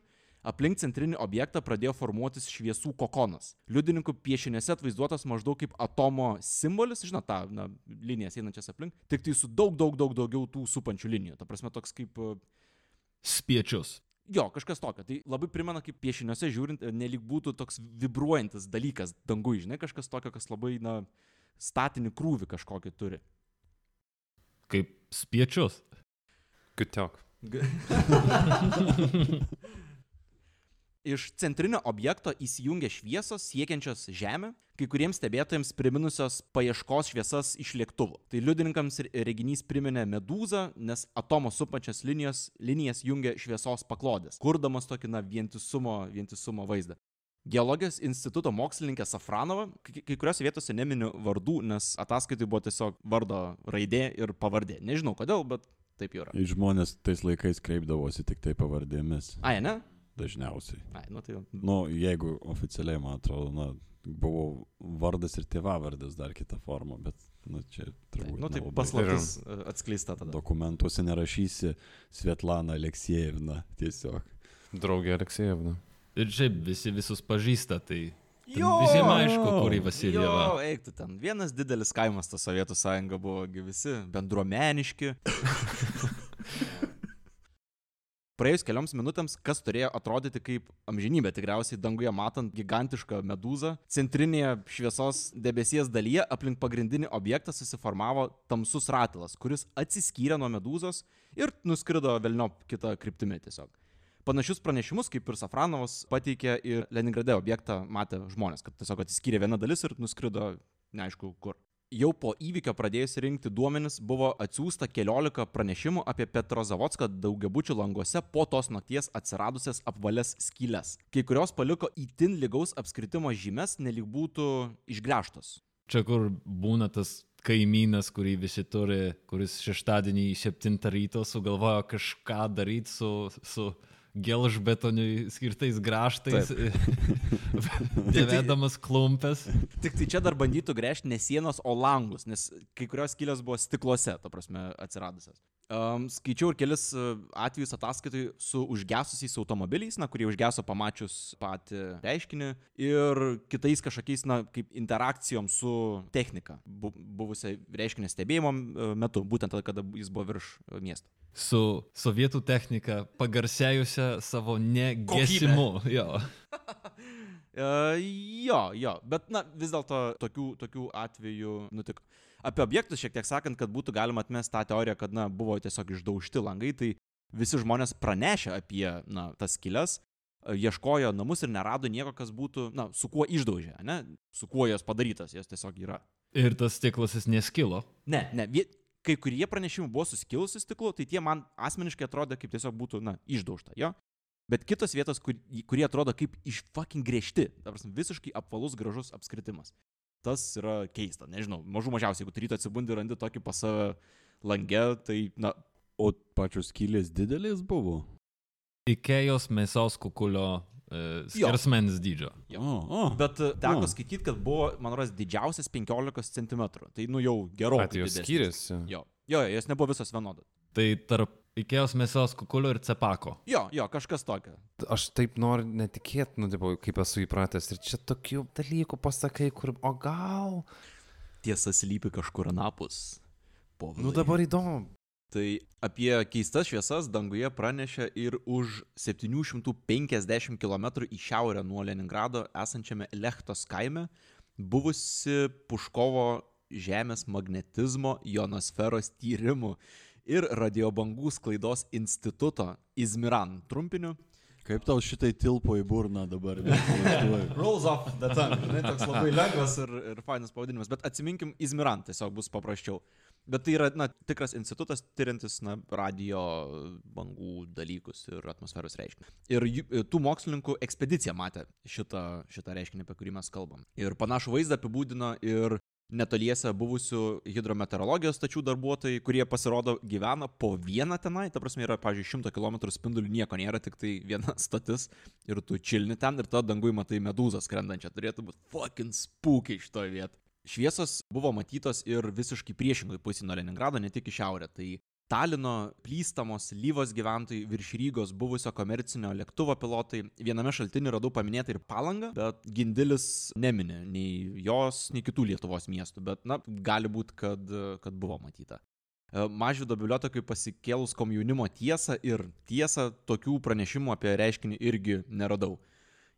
aplink centrinį objektą pradėjo formuotis šviesų kokonas. Liudininkų piešinėse atvaizduotas maždaug kaip atomo simbolis, žinot, tą na, linijas einančias aplink, tik tai su daug, daug, daug daugiau tų supančių linijų. Ta prasme, toks kaip e, Spiečius. Jo, kažkas tokio. Tai labai primena, kaip piešiniuose žiūrint, e, nelik būtų toks vibruojantis dalykas dangui, žinai, kažkas tokio, kas labai, na, statinį krūvį kažkokį turi. Kaip spiečius. Kutiok. <laughs> Iš centrinio objekto įsijungia šviesos siekiančios Žemę, kai kuriems stebėtojams priminusios paieškos šviesas iš lėktuvų. Tai liudininkams reginys priminė medūzą, nes atomo supančias linijos, linijas jungia šviesos paklodės, kurdamas tokį, na, vientisumo, vientisumo vaizdą. Geologijos instituto mokslininkė Safranova, kai kuriuose vietose neminiu vardų, nes ataskaitai buvo tiesiog vardo raidė ir pavardė. Nežinau kodėl, bet taip jau yra. Ir žmonės tais laikais kreipdavosi tik tai pavardėmis, Ai, ne? dažniausiai. Ai, nu tai jau. Nu, jeigu oficialiai, man atrodo, na, buvo vardas ir tėvavardas dar kita forma, bet, nu, čia turbūt. Nu tai paslaptis atskleista tada. Dokumentuose nerašysi Svetlana Aleksiejevna tiesiog. Draugė Aleksejevna. Ir šiaip visi visus pažįsta, tai ten visiems aišku, kurį Vasiljevą. Jo, eiktų ten. Vienas didelis kaimas ta Sovietų sąjunga buvo, visi bendruomeniški. <laughs> Praėjus kelioms minutėms, kas turėjo atrodyti kaip amžinybė, tikriausiai danguje matant gigantišką medūzą, centrinėje šviesos debesies dalyje aplink pagrindinį objektą susiformavo tamsus ratilas, kuris atsiskyrė nuo medūzos ir nuskrido velniop kitą kryptimį tiesiog. Panašius pranešimus, kaip ir Safranovas, pateikė ir Leningrade objektą matę žmonės, kad tiesiog atsiskyrė viena dalis ir nuskrido neaišku kur. Jau po įvykio pradėjus rinkti duomenis buvo atsiųsta keliolika pranešimų apie Petrozavodską daugiabučių languose po tos nakties atsiradusias apvalias skylės. Kai kurios paliko įtin lygaus apskritimo žymes, nelik būtų išgręžtos. Čia kur būna tas kaimynas, kurį visi turi, kuris šeštadienį 7 ryto sugalvojo kažką daryti su, su gelžbetoniui skirtais graštais, <laughs> dėvedamas klumpes. Tik tai čia dar bandytų gręžti ne sienos, o langus, nes kai kurios skylės buvo stikluose, ta prasme, atsiradusios. Um, skaičiau ir kelis uh, atvejus ataskaitai su užgesusiais automobiliais, na, kurie užgeso pamačius patį reiškinį ir kitais kažkokiais, na, kaip interakcijom su technika, bu buvusia reiškinio stebėjimo uh, metu, būtent tada, kada jis buvo virš uh, miesto. Su sovietų technika pagarsėjusią savo negesimu. <laughs> Jo. Uh, jo, jo, bet na vis dėlto tokių, tokių atvejų nutiko. Apie objektus šiek tiek sakant, kad būtų galima atmesti tą teoriją, kad na buvo tiesiog išdaužti langai, tai visi žmonės pranešė apie na, tas skylės, e, ieškojo namus ir nerado nieko, kas būtų, na, su kuo išdaužė, ne, su kuo jos padarytas, jos tiesiog yra. Ir tas stiklas jis neskilo. Ne, ne, kai kurie pranešimai buvo suskilusi stiklu, tai tie man asmeniškai atrodė kaip tiesiog būtų, na, išdaužta, jo. Bet kitos vietos, kur, kurie atrodo kaip iš fucking griežti, prasme, visiškai apvalus gražus apskritimas. Tas yra keista, nežinau, mažų mažiausiai, jeigu tu ryto atsibundi ir randi tokį pas save langę, tai, na, O pačios skylės didelės buvo? Ikėjos mėsos kukulio e, skersmens dydžio. Jo. O, o. bet e, teko O. skaityti, kad buvo, man rodos, didžiausias 15 cm. Tai, nu, jau gerokai. At jos skiriasi. Jo, jo, jos nebuvo visos vienodos. Tai tarp Ikėjos mėsos kukulio ir cepako. Jo, jo, kažkas tokio. Aš taip noriu netikėti, nu, tipo, kaip esu įpratęs. Ir čia tokių dalykų pasakai, kur, o gal. Tiesa slypi kažkur anapus. Povilai. Nu dabar įdomu. Tai apie keistas šviesas danguje pranešė ir už 750 km į šiaurę nuo Leningrado esančiame Lechtos kaime buvusi Puškovo žemės magnetizmo ionosferos tyrimų ir radiobangų sklaidos instituto Izmiran trumpiniu. Kaip tau šitai tilpo į burną dabar? <laughs> Rolls off the tongue. Žinai, toks labai lengvas ir, ir fainas pavadinimas. Bet atsiminkim, Izmiran tiesiog bus paprasčiau. Bet tai yra na, tikras institutas, tyriantis na, radio bangų dalykus ir atmosferos reiškinį. Ir tų mokslininkų ekspedicija matė šitą, šitą reiškinį, apie kurį mes kalbam. Ir panašų vaizdą apibūdino ir netoliese buvusių hidrometeorologijos stačių darbuotojai, kurie pasirodo gyvena po vieną tenai, ta prasme yra, pavyzdžiui, 100 km spindulių nieko nėra, tik tai viena <laughs> stotis ir tu čilni ten ir tada dangui matai medūzą skrendančią, turėtų būti fucking spūkiai šitoje vietoje. Šviesos buvo matytos ir visiškai priešingai pusė nuo Leningrado, ne tik į šiaurę. Tai Talino plystamos Lyvos gyventojai virš Rygos buvusio komercinio lėktuvo pilotai. Viename šaltiniu radau paminėti ir palangą, bet Gindilis neminė nei jos, nei kitų Lietuvos miestų, bet, na, gali būti, kad, kad buvo matyta. E, Mažvido bibliotekai pasikėlus komjaunimo tiesą ir tiesą tokių pranešimų apie reiškinį irgi neradau.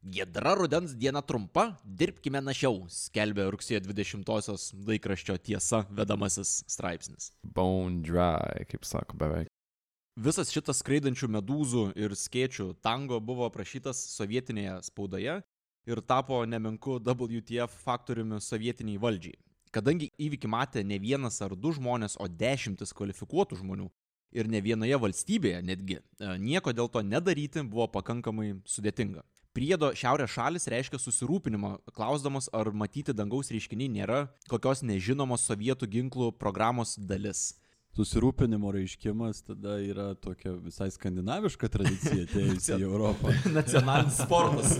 Gedra rudens diena trumpa, dirbkime našiau, skelbė rugsėjo 20-osios laikraščio tiesa vedamasis straipsnis. Bone dry, kaip sako beveik. Visas šitas skraidančių medūzų ir skėčių tango buvo aprašytas sovietinėje spaudoje ir tapo nemenku WTF faktoriumi sovietiniai valdžiai. Kadangi įvykį matė ne vienas ar du žmonės, o dešimtis kvalifikuotų žmonių ir ne vienoje valstybėje netgi, e, nieko dėl to nedaryti buvo pakankamai sudėtinga. Priedo šiaurės šalis reiškia susirūpinimą, klausdamas, ar matyti dangaus reiškiniai nėra kokios nežinomos sovietų ginklų programos dalis. Susirūpinimo reiškimas tada yra tokia visai skandinaviška tradicija atėjusi į Europą. <laughs> Nacionalinis sportas.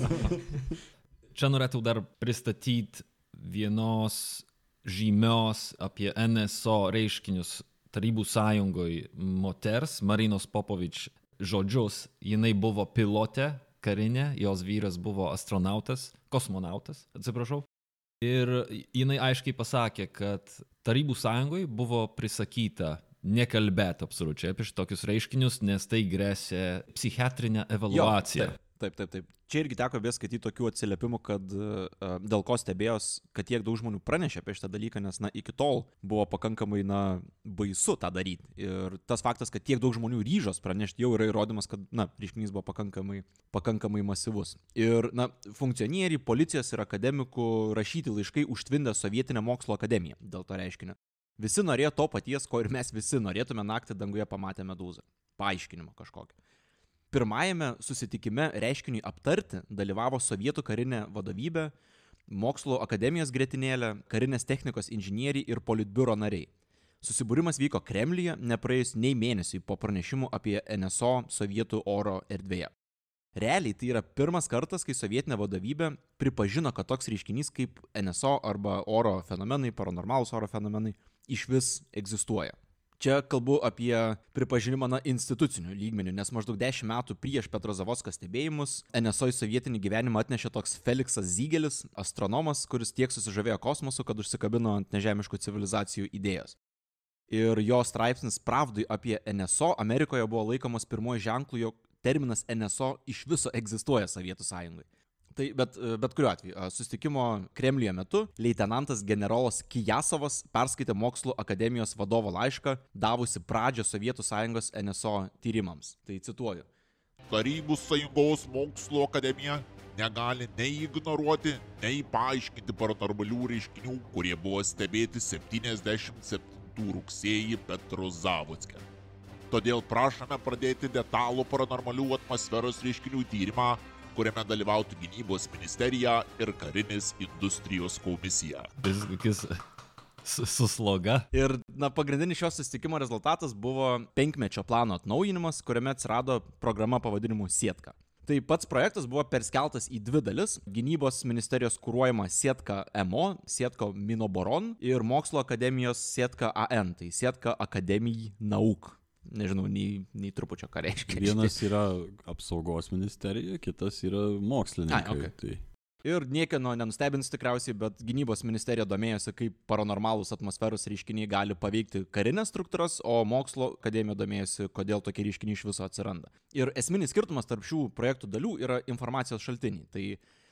<laughs> Čia norėčiau dar pristatyti vienos žymios apie NSO reiškinius Tarybų sąjungoje moters Marinos Popovič žodžius. Jinai buvo pilotė karinė, jos vyras buvo astronautas, kosmonautas, atsiprašau. Ir jinai aiškiai pasakė, kad Tarybų sąjungoje buvo prisakyta nekalbėti absoliučiai apie šitokius reiškinius, nes tai grėsė psichiatrinę evaluaciją. Jo, taip. Taip, taip, taip. Čia irgi teko vis skaityti tokių atsiliepimų, kad uh, dėl ko stebėjos, kad tiek daug žmonių pranešė apie šitą dalyką, nes, na, iki tol buvo pakankamai, na, baisu tą daryti. Ir tas faktas, kad tiek daug žmonių ryžos pranešti, jau yra įrodymas, kad, na, reiškinys buvo pakankamai, pakankamai masyvus. Ir, na, funkcionieriai, policijos ir akademikų rašyti laiškai užtvindė Sovietinę mokslo akademiją dėl to reiškinio. Visi norėjo to paties, ko ir mes visi norėtume naktį danguje pamatę medūzą. Paaiškinimo kažkokio. Pirmajame susitikime reiškiniui aptarti dalyvavo sovietų karinė vadovybė, mokslo akademijos gretinėlė, karinės technikos inžinieriai ir politbiuro nariai. Susibūrimas vyko Kremlyje nepraėjus nei mėnesiui po pranešimų apie NSO sovietų oro erdvėje. Realiai tai yra pirmas kartas, kai sovietinė vadovybė pripažino, kad toks reiškinys kaip NSO arba oro fenomenai, paranormalus oro fenomenai iš vis egzistuoja. Čia kalbu apie pripažinimą na, institucinių lygmenių, nes maždaug 10 metų prieš Petro Zavoską stebėjimus NSO į sovietinį gyvenimą atnešė toks Feliksas Zygelis, astronomas, kuris tiek susižavėjo kosmosu, kad užsikabino ant nežemiškų civilizacijų idėjos. Ir jo straipsnis Pravdui apie NSO Amerikoje buvo laikomas pirmoji ženklu, jog terminas NSO iš viso egzistuoja Sovietų sąjungai. Tai bet, bet kuriuo atveju, susitikimo Kremliuje metu leitenantas generolas Kijasovas perskaitė Mokslo akademijos vadovo laišką, davusi pradžią Sovietų sąjungos NSO tyrimams. Tai cituoju. Tarybų sąjungos mokslo akademija negali nei ignoruoti, nei paaiškinti paranormalių reiškinių, kurie buvo stebėti 77 rugsėjį Petro Zavotske. Todėl prašome pradėti detalų paranormalių atmosferos reiškinių tyrimą kuriame dalyvautų gynybos ministerija ir karinis industrijos komisija. Jis kokis su, sloga. Ir, na, pagrindinis šio susitikimo rezultatas buvo penkmečio plano atnaujinimas, kuriame atsirado programa pavadinimu Sietka. Tai pats projektas buvo perskeltas į dvi dalis - gynybos ministerijos kūruojama Sietka MO, Sietka Minoboron ir mokslo akademijos Sietka AN, tai Sietka Akademijai Nauk nežinau, nei, nei trupučio ką reiškia. Vienas yra apsaugos ministerija, kitas yra mokslininkai. Ai, okay. tai... Ir niekieno nenustebins tikriausiai, bet gynybos ministerija domėjosi, kaip paranormalūs atmosferos reiškiniai gali paveikti karinės struktūras, o mokslo akademija domėjosi, kodėl tokie reiškiniai iš viso atsiranda. Ir esminis skirtumas tarp šių projektų dalių yra informacijos šaltiniai. Tai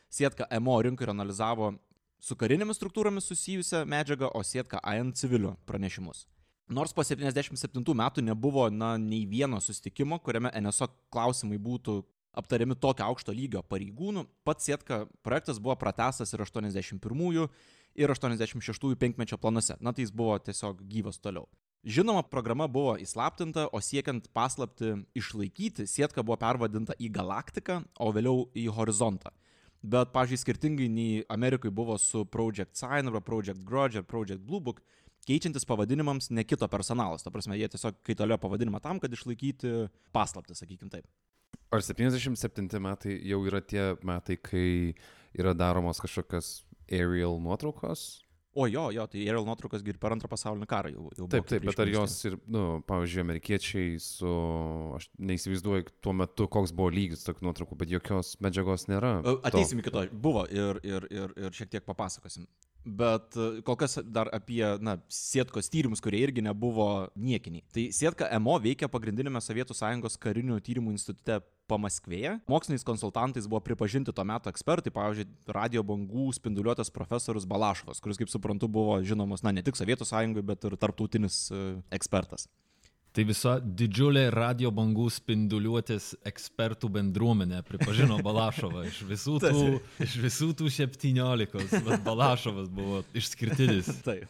Sietka MO rinkai ir analizavo su karinėmis struktūromis susijusią medžiagą, o Sietka AN civilių pranešimus. Nors po 77 metų nebuvo na, nei vieno sustikimo, kuriame NSO klausimai būtų aptariami tokio aukšto lygio pareigūnų, pats Sietka projektas buvo pratestas ir 81 ir 86 penkmečio planuose. Na tai jis buvo tiesiog gyvas toliau. Žinoma, programa buvo įslaptinta, o siekiant paslapti išlaikyti, Sietka buvo pervadinta į galaktiką, o vėliau į horizontą. Bet, pažiūrėjau, skirtingai nei Amerikai buvo su Project Sign arba Project Grudge ar Project Blue Book, keičiantis pavadinimams nekito personalas. Ta prasme, jie tiesiog kaitaliojo pavadinimą tam, kad išlaikyti paslaptį, sakykim taip. Ar 77 metai jau yra tie metai, kai yra daromos kažkokios aerial nuotraukos? O jo, jo, tai aerial nuotraukos ir per antrą pasaulinį karą jau. jau taip, taip, bet ar jos ir, nu, pavyzdžiui, amerikiečiai su, aš neįsivaizduoju tuo metu, koks buvo lygis tokių nuotraukų, bet jokios medžiagos nėra. Ateisim iki to, buvo ir, ir, ir, ir šiek tiek papasakosim. Bet e, kol kas dar apie, na, Sietkos tyrimus, kurie irgi nebuvo niekiniai. Tai Sietka MO veikia pagrindinėme Sovietų Sąjungos karinių tyrimų institute Pamaskvėje. Moksliniais konsultantais buvo pripažinti tuo metu ekspertai, pavyzdžiui, radio bangų spinduliuotas profesorius Balašovas, kuris, kaip suprantu, buvo žinomas, na, ne tik Sovietų Sąjungoje, bet ir tarptautinis e, ekspertas. Tai visa didžiulė radio bangų spinduliuotės ekspertų bendruomenė pripažino <laughs> Balašovą iš visų tų, iš visų tų 17, bet Balašovas buvo išskirtinis. <laughs> Taip.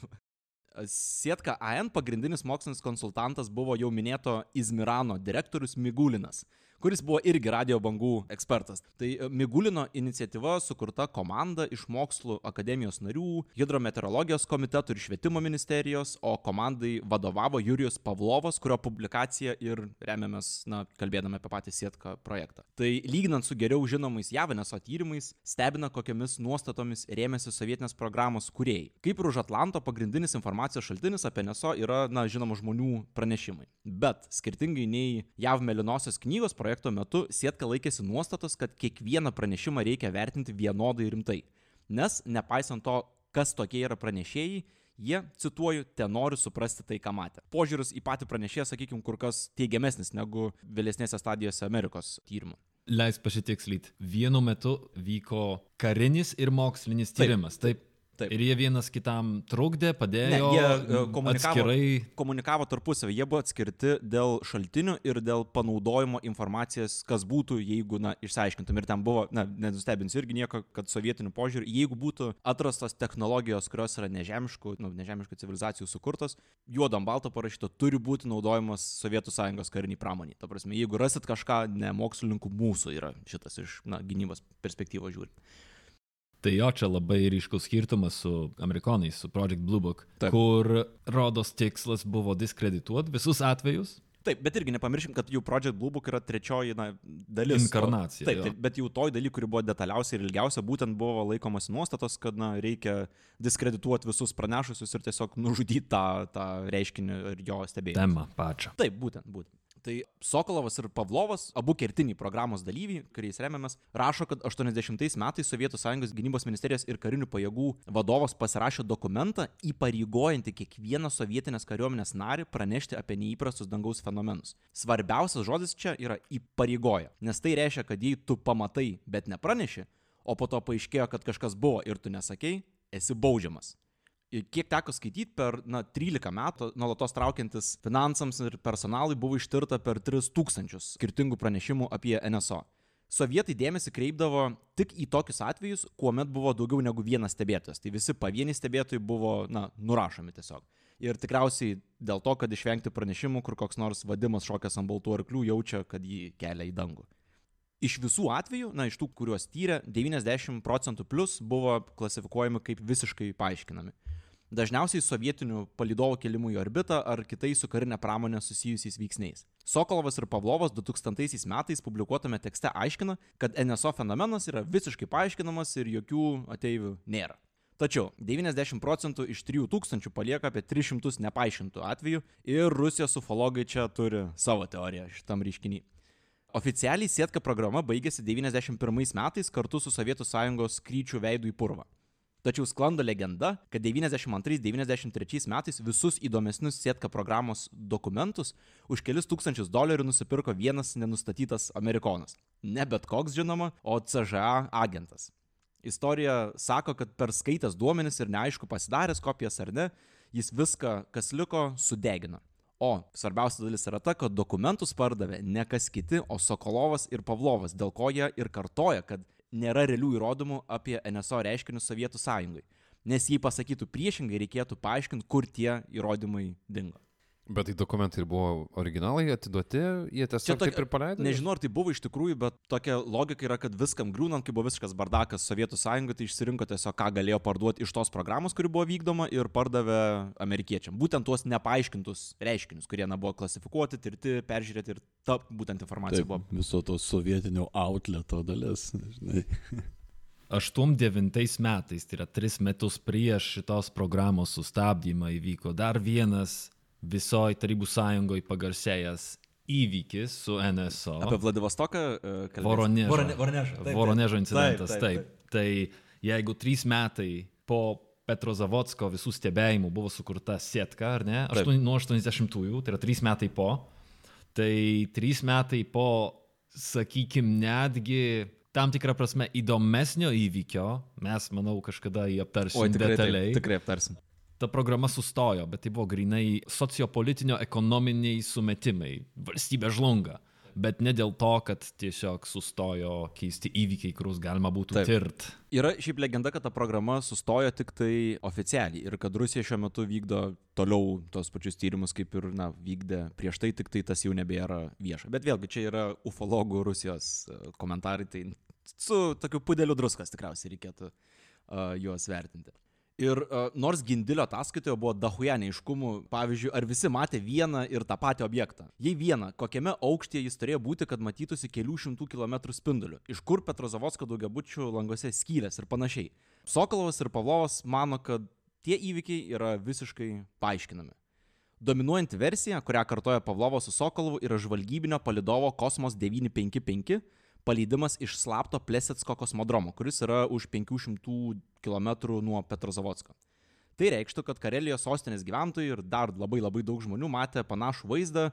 Sietka AN pagrindinis mokslinis konsultantas buvo jau minėto Izmirano direktorius Migulinas kuris buvo irgi radio bangų ekspertas. Tai e, Migulino iniciatyva sukurta komanda iš mokslų akademijos narių, hidrometeorologijos komitetų ir švietimo ministerijos, o komandai vadovavo Jurijus Pavlovas, kurio publikacija ir remiamės, na, kalbėdami apie patį Sietką projektą. Tai lyginant su geriau žinomais Javineso tyrimais, stebina, kokiamis nuostatomis rėmėsi sovietinės programos kuriejai. Kaip ir už Atlanto pagrindinis informacijos šaltinis apie NSO yra, na, žinoma, žmonių pranešimai. Bet skirtingai nei JAV Melinosios knygos projektas, projekto metu Sietka laikėsi nuostatos, kad kiekvieną pranešimą reikia vertinti vienodai rimtai. Nes, nepaisant to, kas tokie yra pranešėjai, jie, cituoju, ten nori suprasti tai, ką matė. Požiūris į patį pranešėją, sakykime, kur kas teigiamesnis negu vėlesnėse stadijose Amerikos tyrimų. Leis pasitikslyt. Vienu metu vyko karinis ir mokslinis tyrimas. Taip. Taip. Ir jie vienas kitam trukdė, Ne, padėjo jie e, komunikavo, atskirai. komunikavo tarpusavį, jie buvo atskirti dėl šaltinių ir dėl panaudojimo informacijos, kas būtų, jeigu, na, išsiaiškintum. Ir ten buvo, na, nenustebinsiu irgi nieko, kad sovietinių požiūrį, jeigu būtų atrastos technologijos, kurios yra nežemiškų, nu, nežemiškų civilizacijų sukurtos, juodam balto parašyta, turi būti naudojamas Sovietų sąjungos kariniai pramoniai. Ta prasme, jeigu rasit kažką, ne mokslininkų mūsų yra šitas iš, na, gynybos perspektyvos žiūrint. Tai jo čia labai ryškus skirtumas su amerikonais, su Project Blue Book, Taip. kur rodos tikslas buvo diskredituoti visus atvejus. Taip, bet irgi nepamirškim, kad jų Project Blue Book yra trečioji na, dalis. Inkarnacija, Taip, taip, bet jau toj daly, kuri buvo detaliausia ir ilgiausia, būtent buvo laikomas nuostatos, kad na, reikia diskredituoti visus pranešusius ir tiesiog nužudyti tą, tą reiškinį ir jo stebėjimą. Temą pačią. Taip, būtent, būtent. Tai Sokolovas ir Pavlovas, abu kertiniai programos dalyviai, kuriais remiamės, rašo, kad 80 metais Sovietų Sąjungos gynybos ministerijos ir karinių pajėgų vadovas pasirašė dokumentą įpareigojantį kiekvieną sovietinės kariuomenės narį pranešti apie neįprastus dangaus fenomenus. Svarbiausias žodis čia yra įpareigoja, nes tai reiškia, kad jei tu pamatai, bet nepraneši, o po to paaiškėjo, kad kažkas buvo ir tu nesakei, esi baudžiamas. Kiek teko skaityti, per na, 13 metų nuolatos traukiantis finansams ir personalui buvo ištirta per 3000 skirtingų pranešimų apie NSO. Sovietai dėmesį kreipdavo tik į tokius atvejus, kuomet buvo daugiau negu vienas stebėtojas. Tai visi pavieniai stebėtojai buvo, na, nurašomi tiesiog. Ir tikriausiai dėl to, kad išvengti pranešimų, kur koks nors vadimas šokęs ant baltų arklių jaučia, kad jį kelia į dangų. Iš visų atvejų, na, iš tų, kuriuos tyrė, 90 procentų plus buvo klasifikuojami kaip visiškai paaiškinami. Dažniausiai sovietinių palidovų kelimų į orbitą ar kitais su karinė pramonė susijusiais veiksniais. Sokolovas ir Pavlovas 2000 metais publikuotame tekste aiškina, kad NSO fenomenas yra visiškai paaiškinamas ir jokių ateivių nėra. Tačiau 90 procentų iš 3000 palieka apie 300 nepaaiškintų atvejų ir Rusijos ufologai čia turi savo teoriją šitam reiškiniui. Oficialiai Sietka programa baigėsi 91 metais kartu su Sovietų sąjungos skrydžių veidų į purvą. Tačiau sklando legenda, kad 92-93 metais visus įdomesnius Sietka programos dokumentus už kelis tūkstančius dolerių nusipirko vienas nenustatytas amerikonas. Ne bet koks žinoma, o CŽA agentas. Istorija sako, kad per skaitęs duomenis ir neaišku pasidaręs kopijas ar ne, jis viską, kas liko, sudegino. O svarbiausia dalis yra ta, kad dokumentus pardavė ne kas kiti, o Sokolovas ir Pavlovas, dėl ko jie ir kartoja, kad nėra realių įrodymų apie NSO reiškinius Sovietų sąjungai. Nes jei pasakytų priešingai, reikėtų paaiškinti, kur tie įrodymai dingo. Bet tai dokumentai ir buvo originalai atiduoti, jie tiesiog tokia- taip ir paleido. Nežinau, ar tai buvo iš tikrųjų, bet tokia logika yra, kad viskam griūnant, kai buvo visiškas bardakas Sovietų sąjungai, tai išsirinko tiesiog, ką galėjo parduoti iš tos programos, kuri buvo vykdoma ir pardavė amerikiečiam. Būtent tuos nepaaiškintus reiškinius, kurie na, buvo klasifikuoti, tirti, peržiūrėti ir ta būtent informacija Taip, buvo. viso to sovietinio outleto dalis, žinai. 89 metais, tai yra tris metus prieš šitos programos sustabdymą įvyko dar vienas visoji Tarybų sąjungoje pagarsėjęs įvykis su NSO. Apie Vladivostoką uh, kalbėsim. Voronežo. Vorone- Voronežo. taip. Voronežo incidentas, Taip, taip. taip, taip. Tai jeigu trys metai po Petro Zavodsko visų stebėjimų buvo sukurta sietka, ar ne? Aštuoni, nuo 80-ųjų, tai yra trys metai po. Tai trys metai po, sakykime, netgi tam tikrą prasme įdomesnio įvykio, mes, manau, kažkada jį aptarsim Oi, tikrai, detaliai. taip, tikrai aptarsim. Ta programa sustojo, bet tai buvo grinai sociopolitinio ekonominiai sumetimai. Valstybė žlunga. Bet ne dėl to, kad tiesiog sustojo keisti įvykiai, kuriuos galima būtų Taip. tirt. Yra šiaip legenda, kad ta programa sustojo tik tai oficialiai ir kad Rusija šiuo metu vykdo toliau tos pačius tyrimus, kaip ir na, vykdė prieš tai, tik tai tas jau nebėra vieša. Bet vėlgi čia yra ufologų Rusijos e, komentarai, tai su tokiu pudeliu druskas tikriausiai reikėtų uh, juos vertinti. Ir uh, nors Gindilio ataskaitoje buvo dahuja neiškumų, pavyzdžiui, ar visi matė vieną ir tą patį objektą. Jei vieną, kokiame aukštyje jis turėjo būti, kad matytųsi kelių šimtų kilometrų spinduliu, iš kur Petrozavodsko daugiabučių languose skylės ir panašiai. Sokolovas ir Pavlovas mano, kad tie įvykiai yra visiškai paaiškinami. Dominuojanti versija, kurią kartoja Pavlovas su Sokolovu, yra žvalgybinio palidovo Kosmos 955 paleidimas iš slapto Plesetsko kosmodromo, kuris yra už 500 km nuo Petrozavodsko. Tai reikštų, kad Karelijos sostinės gyventojai ir dar labai labai daug žmonių matė panašų vaizdą,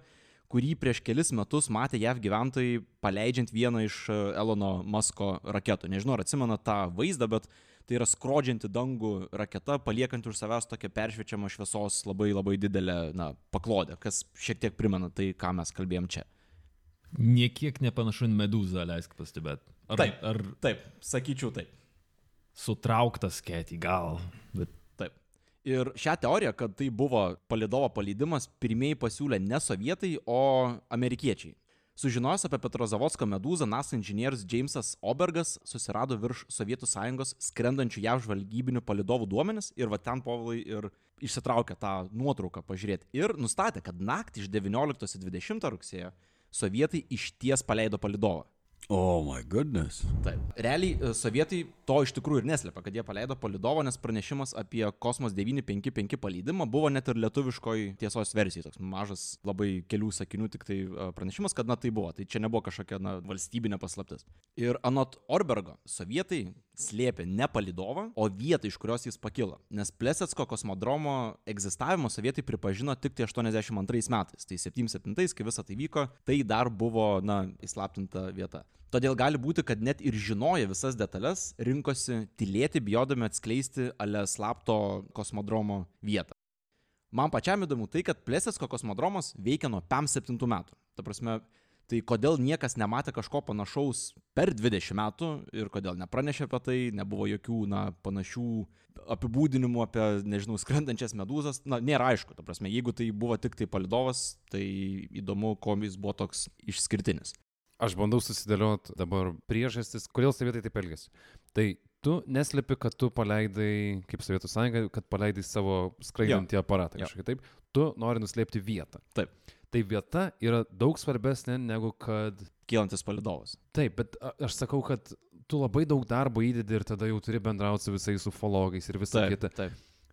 kurį prieš kelis metus matė JAV gyventojai paleidžiant vieną iš e, Elono Musko raketų. Nežinau, ar atsimena tą vaizdą, bet tai yra skrodžianti dangų raketa, paliekanti už savęs tokią peršviečiamą šviesos labai labai didelę na, paklodę, kas šiek tiek primena tai, ką mes kalbėjom čia. Niekiek nepanašu į medūzą, leisk pastebėti. Ar, Taip. ar Taip, sakyčiau taip. sutrauktas ketį gal. Bet Taip. Ir šią teoriją, kad tai buvo palidovo paleidimas, pirmieji pasiūlė ne sovietai, o amerikiečiai. Sužinojęs apie Petrozavodsko medūzą, NASA inžinierius Jamesas Obergas susirado virš Sovietų sąjungos skrendančių jav žvalgybinių palidovų duomenis ir va ten povilai ir išsitraukė tą nuotrauką pažiūrėti. Ir nustatė, kad naktį iš 19 į 20 rugsėjo sovietai iš ties paleido palidovą. Oh my goodness. Taip. Realiai e, sovietai to iš tikrųjų ir neslėpia, kad jie paleido palidovą, nes pranešimas apie Kosmos 955 paleidimą buvo net ir lietuviškoj tiesos versijai. Toks mažas, labai kelių sakinių tik tai e, pranešimas, kad na tai buvo. Tai čia nebuvo kažkokia na, valstybinė paslaptis. Ir anot Orbergo, sovietai slėpė ne palidovą, o vietą, iš kurios jis pakilo. Nes Plesetsko kosmodromo egzistavimą sovietai pripažino tik tai 82 metais. Tai 77, kai visa tai vyko, tai dar buvo, na, įslaptinta vieta. Todėl gali būti, kad net ir žinoję visas detalės, rinkosi tylėti, bijodami atskleisti ale slapto kosmodromo vietą. Man pačiam įdomu tai, kad Plesetsko kosmodromas veikia nuo 57 metų. Ta prasme, tai kodėl niekas nematė kažko panašaus per 20 metų ir kodėl nepranešė apie tai, nebuvo jokių, na, panašių apibūdinimų apie, nežinau, skrendančias medūzas, na, nėra aišku, ta prasme, jeigu tai buvo tik tai palidovas, tai įdomu, kuo jis buvo toks išskirtinis. Aš bandau susidėlioti dabar priežastis, kodėl sovietai taip elgėsi. Tai tu neslepi, kad tu paleidai, kaip Sovietų sąjunga, kad paleidai savo skraidantį aparatą kažkaip taip. Tu nori nuslėpti vietą. Taip. Tai vieta yra daug svarbesnė negu kad... Kylantis palidovas. Taip, bet aš sakau, kad tu labai daug darbo įdedi ir tada jau turi bendrauti su visais ufologais ir visą kitą.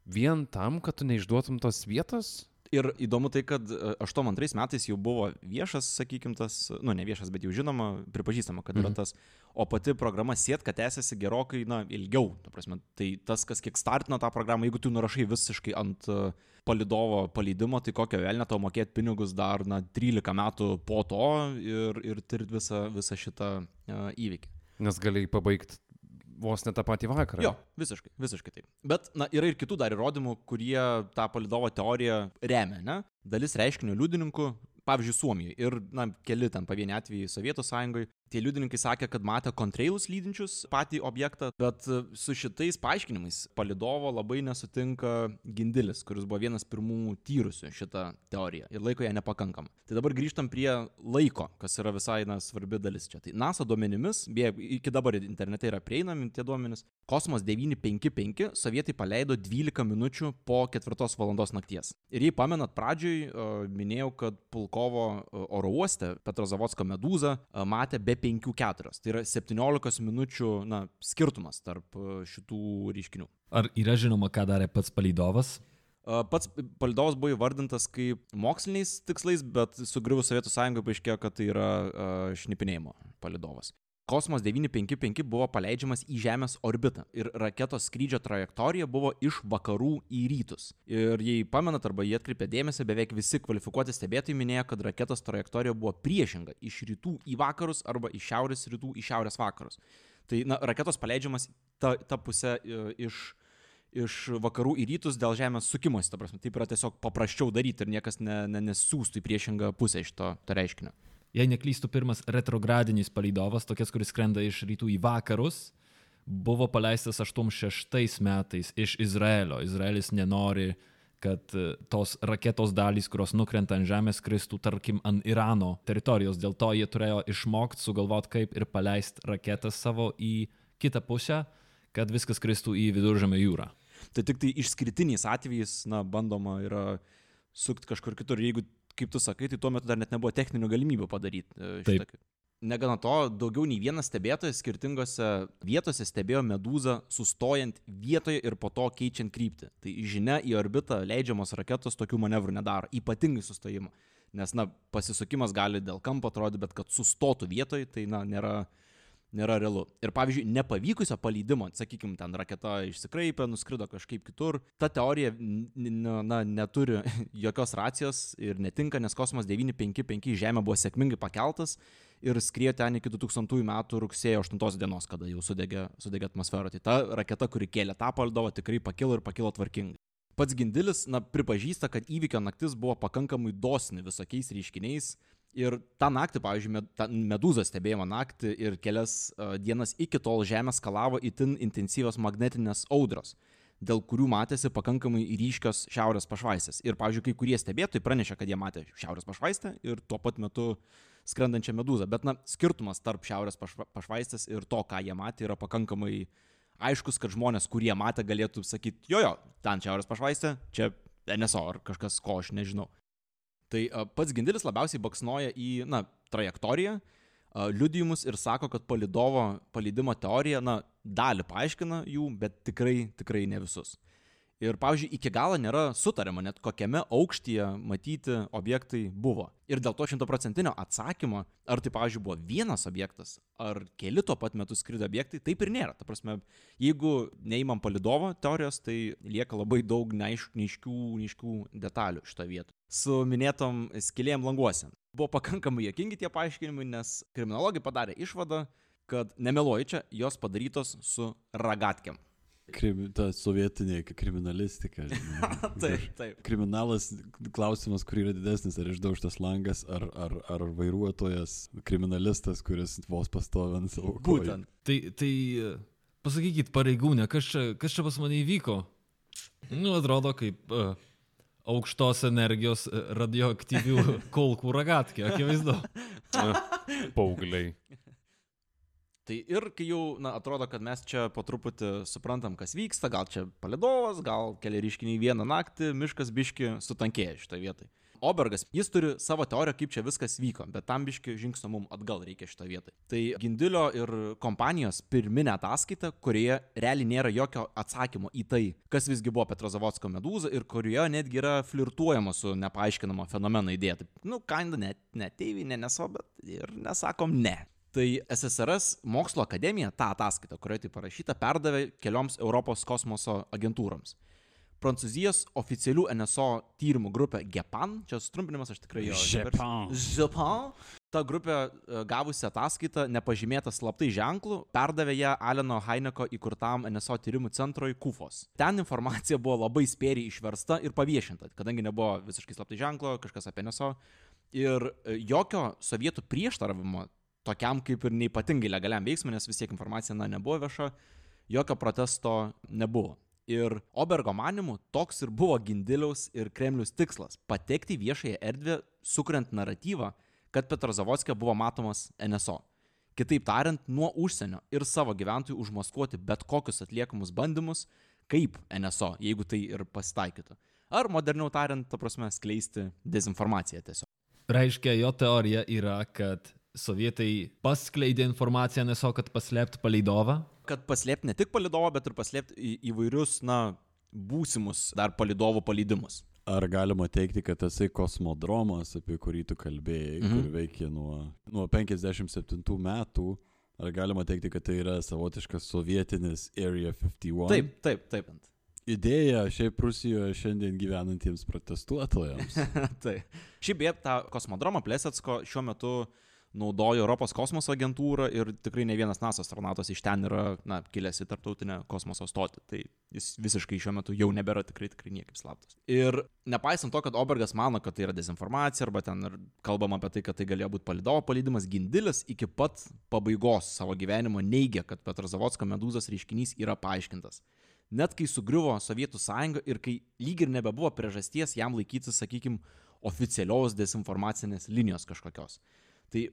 Vien tam, kad tu neišduotum tos vietos? Ir įdomu tai, kad e, 82 metais jau buvo viešas, sakykim, tas, nu ne viešas, bet jau žinoma, pripažįstama, kad yra Mhm. tas, o pati programa Sietka tęsiasi gerokai, na, ilgiau. Ta prasme, tai tas, kas kiek startino tą programą, jeigu tu nurašai visiškai ant e, palidovo paleidimo, tai kokio velnio tau mokėti pinigus dar, na, 13 metų po to ir, ir tirti visą, visą šitą uh, įvykį. Nes galėjai pabaigti vos ne tą patį vakarą. Jo, visiškai, visiškai taip. Bet, na, yra ir kitų dar įrodymų, kurie tą palidovo teoriją remia, ne? Dalis reiškinio liudininkų, pavyzdžiui, Suomijoje ir, na, keli ten pavieni atvejai Sovietų sąjungoje, tie liudininkai sakė, kad matė kontreilus lydinčius patį objektą, bet e, su šitais paaiškinimais palidovo labai nesutinka Gindilis, kuris buvo vienas pirmų tyrusių šitą teoriją ir laiko ją nepakankama. Tai dabar grįžtam prie laiko, kas yra visai, na, svarbi dalis čia. Tai NASA duomenimis, beje, iki dabar internete yra prieinami tie duomenys, Kosmos 955 sovietai paleido 12 minučių po 4 valandos nakties. Ir jei pamenat, pradžioj uh, minėjau, kad Pulkovo uh, oro uoste Petrozavodsko medūzą uh, matė be 5-4. Tai yra 17 minučių na, skirtumas tarp uh, šitų reiškinių. ar yra žinoma, ką darė pats palydovas? Uh, Pats palidovas buvo įvardintas kaip moksliniais tikslais, bet sugriuvus Sovietų sąjungai paaiškėjo, kad tai yra uh, šnipinėjimo palidovas. Kosmos 955 buvo paleidžiamas į Žemės orbitą ir raketos skrydžio trajektorija buvo iš vakarų į rytus. Ir jei pamenat arba jie atkreipė dėmesį, beveik visi kvalifikuoti stebėtojai minėjo, kad raketos trajektorija buvo priešinga - iš rytų į vakarus arba iš šiaurės rytų į šiaurės vakarus. Tai na, raketos paleidžiamas ta, ta pusė e, iš iš vakarų į rytus dėl Žemės sukimosi, ta prasme, taip yra tiesiog paprasčiau daryti ir niekas ne, ne, nesiūstų į priešingą pusę iš to, to reiškinio. Jei neklystų, pirmas retrogradinis palydovas, tokias, kuris skrenda iš rytų į vakarus, buvo paleistas 86 metais iš Izraelio. Izraelis nenori, kad e, tos raketos dalys, kurios nukrenta ant žemės, kristų, tarkim, ant Irano teritorijos. Dėl to jie turėjo išmokti, sugalvoti, kaip ir paleisti raketas savo į kitą pusę, kad viskas kristų į viduržėmio jūrą. Tai tik tai išskirtiniais atvejais, na, bandoma yra sukti kažkur kitur. Jeigu, kaip tu sakai, tai tuo metu dar net nebuvo techninių galimybių padaryti. e, šitą. Negana to, daugiau nei vienas stebėtojas skirtingose vietose stebėjo medūzą sustojant vietoje ir po to keičiant kryptį. Tai žinia, į orbitą leidžiamos raketos tokių manevrų nedaro, ypatingai sustojimo. Nes, na, pasisukimas gali dėl kampo atrodyti, bet kad sustotų vietoje, tai, na, nėra, nėra realu. Ir pavyzdžiui, nepavykusio paleidimo, sakykime, ten raketa išsikraipė, nuskrido kažkaip kitur, ta teorija na, neturi <laughs> jokios racijos ir netinka, nes kosmos 955 Žemė buvo sėkmingai pakeltas ir skriejo ten iki 2000 metų rugsėjo 8 dienos, kada jau sudegė, sudegė atmosfera. Tai ta raketa, kuri kėlė tą palidovą, tikrai pakilo ir pakilo tvarkingai. Pats Gindilis, na, pripažįsta, kad įvykio naktis buvo pakankamai dosni visokiais reiškiniais. Ir tą naktį, pavyzdžiui, medūzą stebėjimo naktį ir kelias uh, dienas iki tol Žemė skalavo itin intensyvios magnetinės audros, dėl kurių matėsi pakankamai ryškios šiaurės pašvaistės. Ir, pavyzdžiui, kai kurie stebėtojai pranešė, kad jie matė šiaurės pašvaistę ir tuo pat metu skrendančią medūzą. Bet, na, skirtumas tarp šiaurės pašva- pašvaistės ir to, ką jie matė, yra pakankamai aiškus, kad žmonės, kurie matė, galėtų sakyti, jo, jo, ten šiaurės pašvaistė, čia NSO ar kažkas, ko aš nežinau. Tai pats Gindilis labiausiai baksnoja į, na, trajektoriją, liudijimus ir sako, kad palidovo paleidimo teorija, na, dalį paaiškina jų, bet tikrai, tikrai ne visus. Ir, pavyzdžiui, iki galo nėra sutariama net kokiame aukštyje matyti objektai buvo. Ir dėl to šimtoprocentinio atsakymo, ar tai, pavyzdžiui, buvo vienas objektas, ar keli tuo pat metu skrido objektai, taip ir nėra. Ta prasme, jeigu neįmam palidovo teorijos, tai lieka labai daug neaiš- neaiškių, neaiškių detalių šito vietų. Su minėtom skilėjom languose. Buvo pakankamai jokingi tie paaiškinimai, nes kriminologai padarė išvadą, kad nemeluoju čia, jos padarytos su ragatkiam. Krim, ta sovietinė kriminalistika. <laughs> Taip, taip. Kriminalas, klausimas, kur yra didesnis, ar išdaužtas langas, ar, ar, ar vairuotojas, kriminalistas, kuris vos pastovi ant savo. Būtent. Tai, tai e, pasakykit, pareigūnė, kas čia, kas čia pas mane įvyko? Nu, atrodo kaip uh, aukštos energijos e, radioaktyvių <laughs> kolkų ragatkė, akivaizdu. Paugliai. Tai ir kai jau, na, atrodo, kad mes čia po truputį suprantam, kas vyksta, gal čia palidovas, gal keli ryškiniai vieną naktį, miškas biški sutankėja šitoje vietoje. Obergas, jis turi savo teoriją, kaip čia viskas vyko, bet tam biški žingsnio mums atgal reikia šitoje vietoje. Tai Gindilio ir kompanijos pirminė ataskaita, kurioje realiai nėra jokio atsakymo į tai, kas visgi buvo Petrozavodsko medūza ir kurioje netgi yra flirtuojama su nepaaiškinama fenomeno idėja. Taip, nu, kinda net, net teivinė neso, bet ir nesakom ne. Tai SSRS mokslo akademija tą ataskaitą, kurioje tai parašyta, perdavė kelioms Europos kosmoso agentūroms. Prancūzijos oficialių NSO tyrimų grupė GEPAN, čia sutrumpinimas aš tikrai jo. GEPAN. GEPAN. Ta grupė e, gavusi ataskaitą, nepažymėtą slaptai ženklų, perdavė ją Aleno Heineko įkurtam NSO tyrimų centrui KUFOS. Ten informacija buvo labai spėriai išversta ir paviešinta, kadangi nebuvo visiškai slaptai ženklo, kažkas apie NSO. Ir e, jokio sovietų prieštaravimo tokiam kaip ir neipatingai legaliam veiksmui, nes vis tiek informacija na, nebuvo vieša, jokio protesto nebuvo. Ir Obergo manimu toks ir buvo Gindiliaus ir Kremlius tikslas - patekti viešąją erdvę, sukuriant naratyvą, kad Petrozavodskė buvo matomas NSO. Kitaip tariant, nuo užsienio ir savo gyventojų užmaskuoti bet kokius atliekamus bandymus, kaip NSO, jeigu tai ir pasitaikytų. Ar moderniau tariant, ta prasme, skleisti dezinformaciją tiesiog. Reiškia, jo teorija yra, kad sovietai paskleidė informaciją neso, kad paslėpti palidovą. Kad paslėpti ne tik palidovą, bet ir paslėpti į, įvairius, na, būsimus dar palidovų palydimus. Ar galima teikti, kad tasai kosmodromas, apie kurį tu kalbėjai, mhm. kur veikia nuo, nuo 57 metų, ar galima teikti, kad tai yra savotiškas sovietinis Area 51? Taip, taip, taip. Idėja šiaip Rusijoje šiandien gyvenantiems protestuotojams. <laughs> taip. Šiaip beje, tą kosmodromą Plesetsko šiuo metu naudojo Europos kosmoso agentūra ir tikrai ne vienas NASA astronautas iš ten yra, na, kilęs į tarptautinę kosmoso stotį. Tai jis visiškai šiuo metu jau nebėra tikrai, tikrai niekaip slaptas. Ir nepaisant to, kad Obergas mano, kad tai yra dezinformacija arba ten ir kalbama apie tai, kad tai galėjo būti palidovo palydimas, Gindilis iki pat pabaigos savo gyvenimo neigia, kad Petrozavodsko medūzos reiškinys yra paaiškintas. Net kai sugriuvo Sovietų sąjunga ir kai lyg ir nebebuvo priežasties jam laikytis, sakykime, oficialios dezinformacinės linijos kažkokios. Tai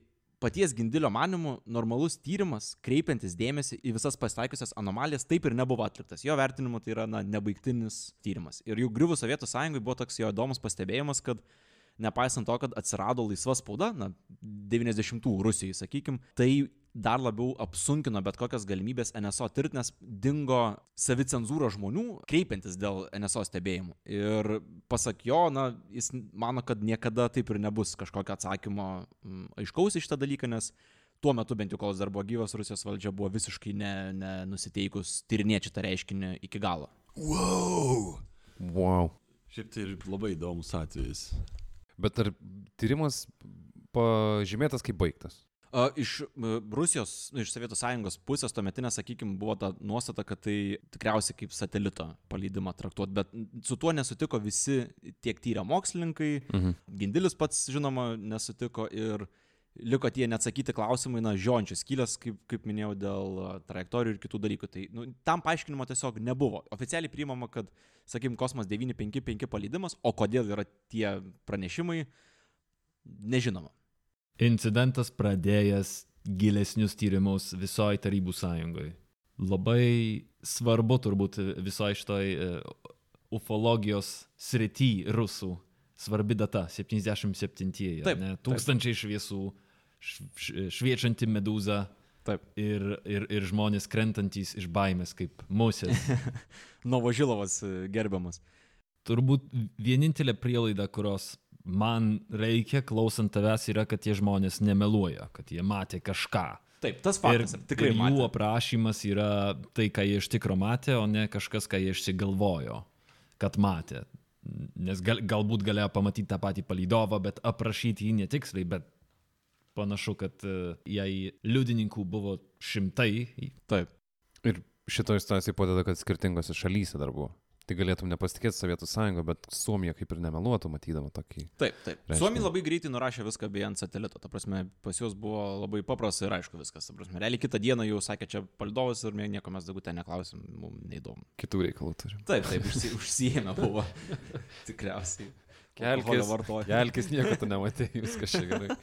paties Gindilio manimu, normalus tyrimas, kreipiantis dėmesį į visas pasitaikiusias anomalijas, taip ir nebuvo atliktas. Jo vertinimu tai yra na, nebaigtinis tyrimas. Ir jau griuvus Sovietų sąjungai buvo toks jo įdomus pastebėjimas, kad nepaisant to, kad atsirado laisva spauda, na, 90-ų Rusijai, sakykime, tai dar labiau apsunkino bet kokias galimybės NSO tirti, nes dingo savicenzūra žmonių, kreipiantis dėl NSO stebėjimų. Ir pasak jo, na, jis mano, kad niekada taip ir nebus kažkokio atsakymo mm, aiškaus iš tą dalyką, nes tuo metu bent jau kol jis dar buvo gyvas, Rusijos valdžia buvo visiškai nenusiteikus ne, ne tyrinėti tą reiškinį iki galo. Wow! Wow. Šiaip tai ir labai įdomus atvejis. Bet ar tyrimas pažymėtas kaip baigtas? Iš Rusijos, nu, iš Sovietų sąjungos pusės tuometinė, sakykime, buvo ta nuostata, kad tai tikriausiai kaip satelito palydimą traktuot, bet su tuo nesutiko visi tiek tyrę mokslininkai, mhm. Gindilis pats, žinoma, nesutiko ir uh, liko tie neatsakyti klausimai, na, žiončios kilės, kaip, kaip minėjau, dėl trajektorijų ir kitų dalykų. Tai nu, tam paaiškinimo tiesiog nebuvo. Oficialiai priimama, kad, sakykim, kosmos 955 palydimas, o kodėl yra tie pranešimai, nežinoma. Incidentas pradėjęs gilesnius tyrimus visoji Tarybų sąjungoje. Labai svarbu turbūt visoji šitoj e, ufologijos srity rusų svarbi data - 77-ieji. Taip, ne? tūkstančiai taip. šviesų, šviečianti medūza. Taip. Ir, ir, ir žmonės krentantys iš baimės, kaip musės. <laughs> Novožilovas e, gerbiamas. Turbūt vienintelė prielaida, kurios man reikia klausant tavęs, yra, kad tie žmonės nemeluoja, kad jie matė kažką. Taip, tas faktas. Ir, tikrai. Ir jų matė. aprašymas yra tai, ką jie iš tikro matė, o ne kažkas, ką jie išsigalvojo, kad matė nes gal, galbūt galėjo pamatyti tą patį palydovą, bet aprašyti jį netiksliai, bet panašu, kad e, jei liudininkų buvo šimtai. Taip. Ir šitoje situacijoje padeda, kad skirtingose šalyse dar buvo tai galėtum nepasitikėti Sovietų sąjungą, bet Suomija kaip ir nemeluotų matydama tokį. Taip, taip. Reiškinį. Suomija labai greitai nurašė viską bei ant satelito, ta prasme, pas juos buvo labai paprasta ir aišku viskas, ta prasme, realiai kitą dieną jau sakė, čia palidovas ir nieko mes daugiau ten neklausim, mums neįdomu. Kitų reikalų turim. Taip, taip, užsi, užsijėmė buvo. <laughs> Tikriausiai. Kelkis, vartoti. Kelkis nieko tu nematėjai, viskas čia gerai.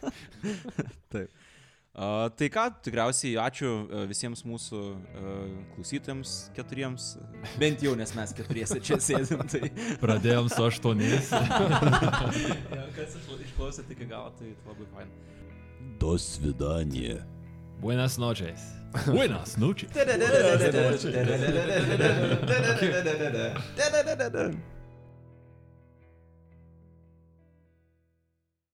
<laughs> taip. Tai ką, tikriausiai ačiū e, visiems mūsų e, klausytėms keturiems. Bent jau, nes mes keturiesi čia sėdim. Tai... Pradėjom su aštuoniais. <laughs> ja, kas išklausėte iki galo, tai labai fain. Dos vidanie. <laughs> Buenas noches. Buenas noches. Buenas noches. <laughs>